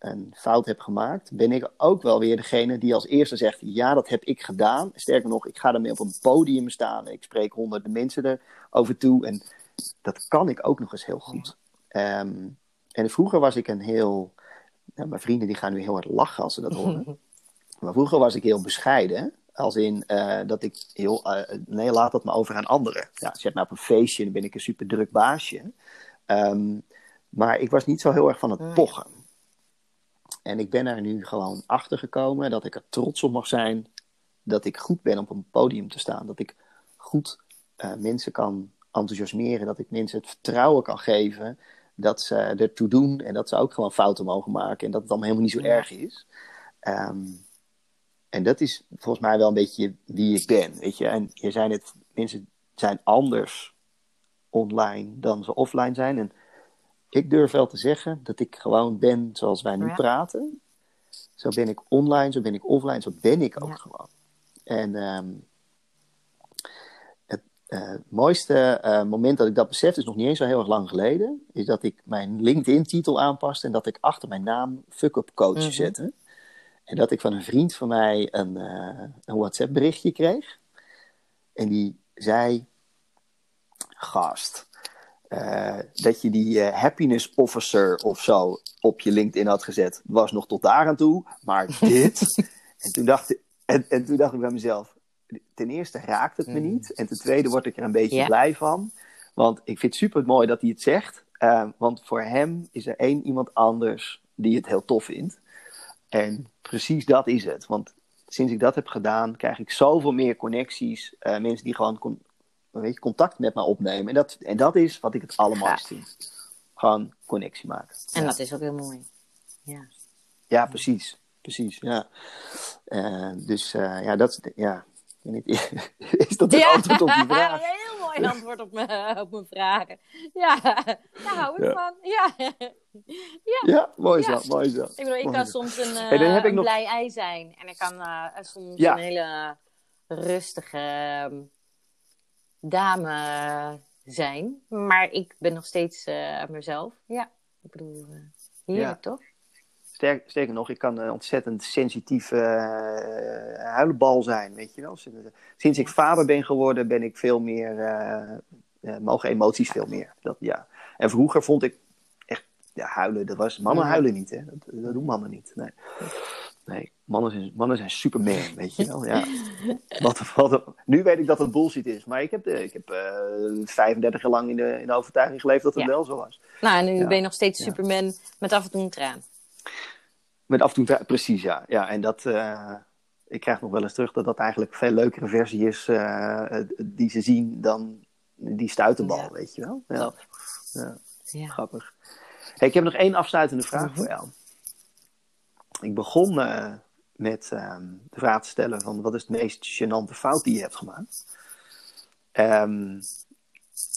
een fout heb gemaakt, ben ik ook wel weer degene die als eerste zegt: Ja, dat heb ik gedaan. Sterker nog, ik ga ermee op een podium staan. Ik spreek honderden mensen erover toe. En dat kan ik ook nog eens heel goed. Ehm, en vroeger was ik een heel. Nou, mijn vrienden die gaan nu heel hard lachen als ze dat horen. *laughs* maar vroeger was ik heel bescheiden. Als in eh, dat ik heel. eh, nee, laat dat maar over aan anderen. Ja, zet mij op een feestje, dan ben ik een super druk baasje. Ehm, maar ik was niet zo heel erg van het pochen. En ik ben er nu gewoon achter gekomen dat ik er trots op mag zijn dat ik goed ben op een podium te staan. Dat ik goed eh, mensen kan enthousiasmeren. Dat ik mensen het vertrouwen kan geven dat ze ertoe doen en dat ze ook gewoon fouten mogen maken. En dat het allemaal helemaal niet zo erg is. Ehm, en dat is volgens mij wel een beetje wie ik ben. Weet je? En je zei net, mensen zijn anders online dan ze offline zijn. En ik durf wel te zeggen dat ik gewoon ben zoals wij nu Ja. praten. Zo ben ik online, zo ben ik offline, zo ben ik ook Ja. gewoon. En ehm, het eh, mooiste eh, moment dat ik dat besefte, is nog niet eens zo heel erg lang geleden, is dat ik mijn LinkedIn-titel aanpaste en dat ik achter mijn naam fuck-up coach Mhm. zette. En dat ik van een vriend van mij een, eh, een WhatsApp-berichtje kreeg. En die zei: Gast, eh, dat je die eh, happiness officer of zo op je LinkedIn had gezet. Was nog tot daar aan toe, maar *laughs* dit. en, toen dacht, ik- en, en toen dacht ik bij mezelf: ten eerste raakt het me Mm. niet. En ten tweede word ik er een beetje Ja. blij van. Want ik vind het super mooi dat hij het zegt. eh, want voor hem is er één iemand anders die het heel tof vindt. En precies dat is het. Want sinds ik dat heb gedaan, krijg ik zoveel meer connecties. eh, mensen die gewoon weet je, contact met me opnemen. En dat, en dat is wat ik het allermooiste vind. Gewoon connectie maken. En ja. dat is ook heel mooi. Ja. Ja, precies. Precies, ja. Eh, dus eh, ja, dat is... Ja. *laughs* Is dat het antwoord op die vraag? *laughs* Een heel mooi antwoord op mijn, op mijn vragen. Ja, daar hou ik Ja. van. Ja. Ja, mooi Ja. zo, mooi zo. Ik bedoel, ik Mooi kan zo. soms een, eh, Hey, een nog- blij ei zijn. En ik kan soms Ja. een hele rustige ehm, dame zijn. Maar ik ben nog steeds eh, mezelf. Ja, ik bedoel, eh heerlijk Ja. toch? Sterk, sterker nog, ik kan een ontzettend sensitieve eh, huilenbal zijn, weet je wel. Sinds, sinds ik vader ben geworden, ben ik veel meer... eh eh, mogen emoties veel meer. Dat, ja. En vroeger vond ik echt... Ja, huilen, dat was... Mannen Mhm. huilen niet, hè. Dat, dat doen mannen niet, nee. Nee, mannen zijn, mannen zijn superman, weet je wel. Ja. *laughs* Wat, wat, nu weet ik dat het bullshit is. Maar ik heb, ik heb eh 35 jaar lang in de, in de overtuiging geleefd dat het Ja. wel zo was. Nou, en nu Ja. ben je nog steeds. Superman met af en toe een traan. Met af en toe, precies ja. ja en dat, eh, ik krijg nog wel eens terug dat dat eigenlijk een veel leukere versie is eh, die ze zien dan die stuitenbal, weet je wel. Ja, Klopt. ja Ja. grappig. Hey, ik heb nog één afsluitende vraag Mhm. voor jou. Ik begon eh, met ehm, de vraag te stellen van wat is de meest gênante fout die je hebt gemaakt? Ehm,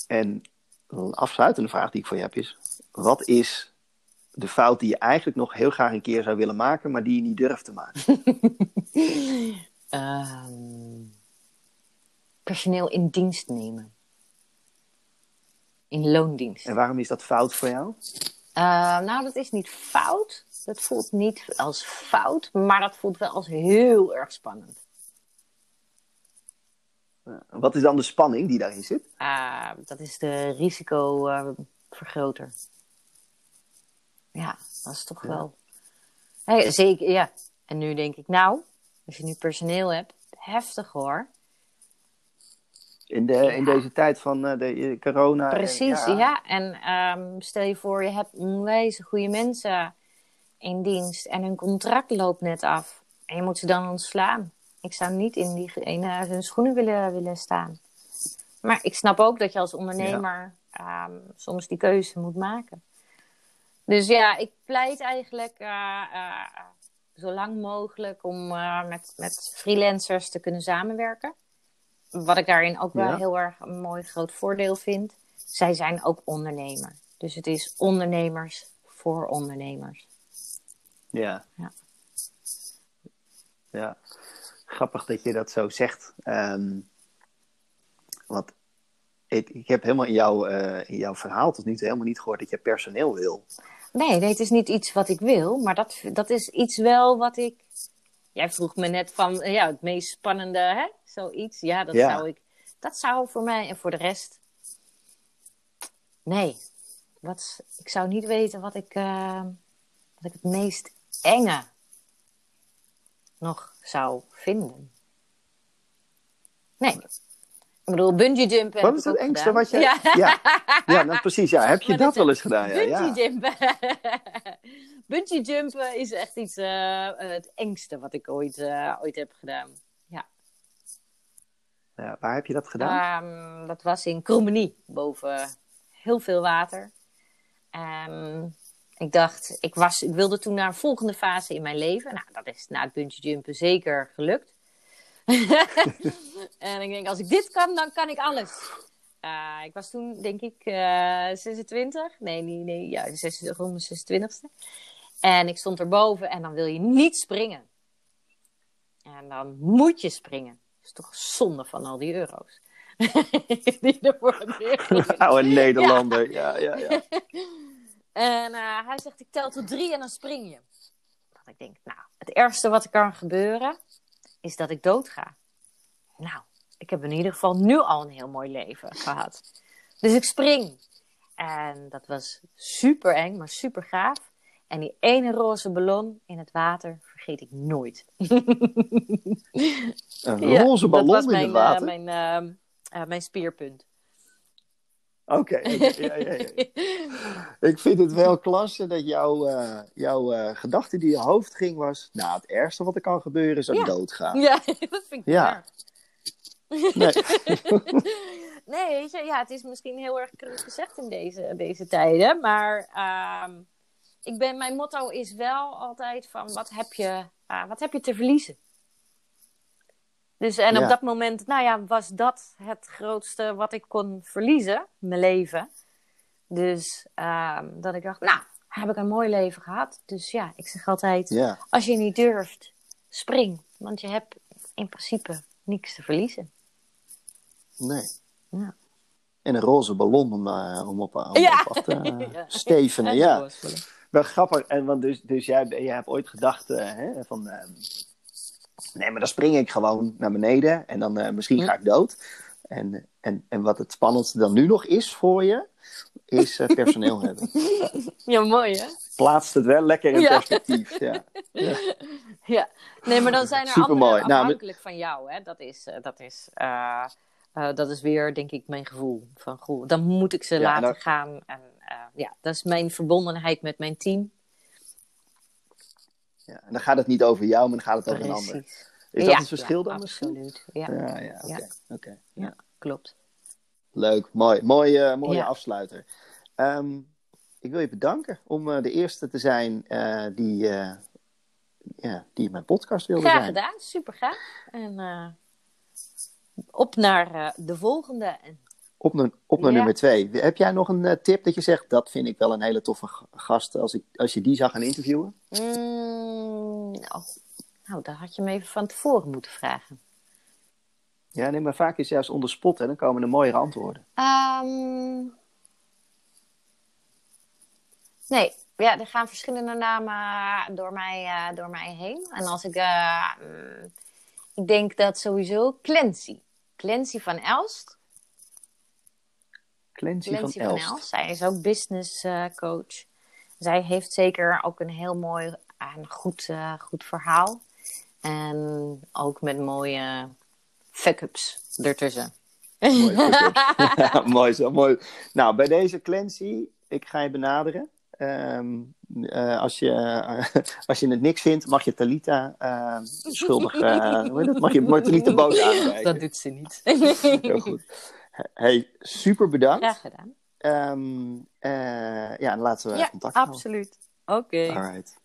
en een afsluitende vraag die ik voor je heb is, wat is de fout die je eigenlijk nog heel graag een keer zou willen maken, maar die je niet durft te maken? *laughs* Ehm, personeel in dienst nemen. In loondienst. En waarom is dat fout voor jou? Eh, nou, dat is niet fout. Dat voelt niet als fout, maar dat voelt wel als heel erg spannend. Wat is dan de spanning die daarin zit? Ah, dat is de risicovergroter. ja, dat is toch Ja. wel. Hey, zeker, ja. En nu denk ik, nou, als je nu personeel hebt, heftig hoor. In, de, in deze tijd van eh, de corona. en- Precies, ja. En ehm, stel je voor, je hebt onwijs goede mensen in dienst en hun contract loopt net af. En je moet ze dan ontslaan. Ik zou niet in, die, in eh, hun schoenen willen, willen staan. Maar ik snap ook dat je als ondernemer ehm, soms die keuze moet maken. Dus ja, ik pleit eigenlijk eh, zo lang mogelijk om met, met freelancers te kunnen samenwerken. Wat ik daarin ook wel Ja. heel erg een mooi groot voordeel vind. Zij zijn ook ondernemer. Dus het is ondernemers voor ondernemers. Ja. Ja. Ja. Grappig dat je dat zo zegt. Ehm, want ik, ik heb helemaal in, jouw eh, in jouw verhaal tot nu toe helemaal niet gehoord dat je personeel wil. Nee, nee, het is niet iets wat ik wil, maar dat, dat is iets wel wat ik. Jij vroeg me net van eh, ja, het meest spannende, hè? Zoiets. Ja, dat Ja. zou ik. Dat zou voor mij en voor de rest. Nee. Wat, ik zou niet weten wat ik, eh, wat ik het meest enge nog zou vinden. Nee. Ik bedoel, bungee jumpen. Wat is het engste gedaan. wat je... Ja. Ja, *laughs* ja nou, precies. Ja. Heb je Maar dat dat wel eens gedaan? Ja, Bungee ja. jumpen. *laughs* Bungee jumpen is echt iets, eh, het engste wat ik ooit, eh, ooit heb gedaan. Ja. Ja, waar heb je dat gedaan? Ehm, dat was in Krommenie, boven heel veel water. Ehm, ik dacht, ik, was, ik wilde toen naar een volgende fase in mijn leven. Nou, dat is na het bungee jumpen zeker gelukt. *laughs* en ik denk, als ik dit kan, dan kan ik alles. Eh, ik was toen, denk ik, eh 26. Nee, nee, nee. Ja, 26, rond mijn 26ste. En ik stond erboven en dan wil je niet springen. En dan moet je springen. Dat is toch zonde van al die euro's. *laughs* die er neergelegd. Oude Nederlander. Ja, ja, ja. *laughs* En eh, hij zegt, ik tel tot drie en dan spring je. Dat ik denk, nou, het ergste wat er kan gebeuren, is dat ik dood ga. Nou, ik heb in ieder geval nu al een heel mooi leven gehad. Dus ik spring. En dat was super eng, maar super gaaf. En die ene roze ballon in het water vergeet ik nooit. Een *laughs* roze ballon dat was in het water? eh, mijn, eh, mijn speerpunt. Oké, *laughs* oké, ja, ja, ja. Ik vind het wel klasse dat jouw, eh, jouw eh, gedachte die je hoofd ging was... Nou, het ergste wat er kan gebeuren is dat ik Ja. doodga. Ja, *laughs* dat vind ik Ja. Nee. *laughs* Nee, weet je, ja, het is misschien heel erg cru gezegd in deze, deze tijden. Maar ehm, ik ben, mijn motto is wel altijd van, wat heb je, ah, wat heb je te verliezen? Dus en Ja. op dat moment, nou ja, was dat het grootste wat ik kon verliezen, mijn leven. Dus ehm, dat ik dacht, nou, heb ik een mooi leven gehad. Dus ja, ik zeg altijd, Ja, als je niet durft, spring. Want je hebt in principe niks te verliezen. nee. Ja. En een roze ballon om, eh, om op, om Ja. op af te *laughs* Ja. stevenen. En Ja, wel grappig. En, want dus, dus jij, jij hebt ooit gedacht eh, hè, van... nee, maar dan spring ik gewoon naar beneden en dan eh, misschien ga ik dood. En, en, en wat het spannendste dan nu nog is voor je, is eh, personeel *laughs* hebben. Ja, mooi hè? Plaatst het wel lekker in Ja. perspectief. Ja. *laughs* Ja. Nee, maar dan zijn er Supermooi. anderen Nou, afhankelijk van jou. Hè? Dat, is, eh, dat, is, dat is weer, denk ik, mijn gevoel. Van, goh, dan moet ik ze Ja, laten dan- gaan. En ja, dat is mijn verbondenheid met mijn team. Ja. En dan gaat het niet over jou, maar dan gaat het over een ander. Is dat het verschil dan misschien? Absoluut. Ja, Ja, ja, oké. Ja. klopt. Leuk, mooi. Mooie, mooie Ja. afsluiter. Ehm, ik wil je bedanken om eh, de eerste te zijn eh, die, eh, ja, die in mijn podcast wilde Graag zijn. gedaan, super gaaf. En eh, op naar eh, de volgende. En Op, naar- op naar Ja. nummer twee. Heb jij nog een eh, tip dat je zegt, dat vind ik wel een hele toffe gast als, ik, als je die zou gaan interviewen? Mm, oh, nou, daar had je me even van tevoren moeten vragen. Ja, nee, maar vaak is juist onder spot en dan komen er mooiere antwoorden. Ehm, nee, ja, er gaan verschillende namen door mij, eh, door mij heen. En als ik, eh, mm, ik denk dat sowieso Clancy. Clancy van Elst. Clancy, Clancy van van Elst. Elst. Zij is ook business eh, coach. Zij heeft zeker ook een heel mooi en goed, eh, goed verhaal. En ook met mooie fuck-ups ertussen. Mooi, *laughs* ja, mooi zo, mooi. Nou, bij deze Clancy, ik ga je benaderen. Ehm, eh, als, je, *laughs* als je het niks vindt, mag je Talita eh, schuldig. eh, hoe heet dat? Mag je, mag je Talita boos *laughs* aankijken. Dat doet ze niet. Heel goed. Hey, super bedankt. Graag gedaan. Eh, ja, en laten we Ja, contact houden. absoluut. Oké. All right.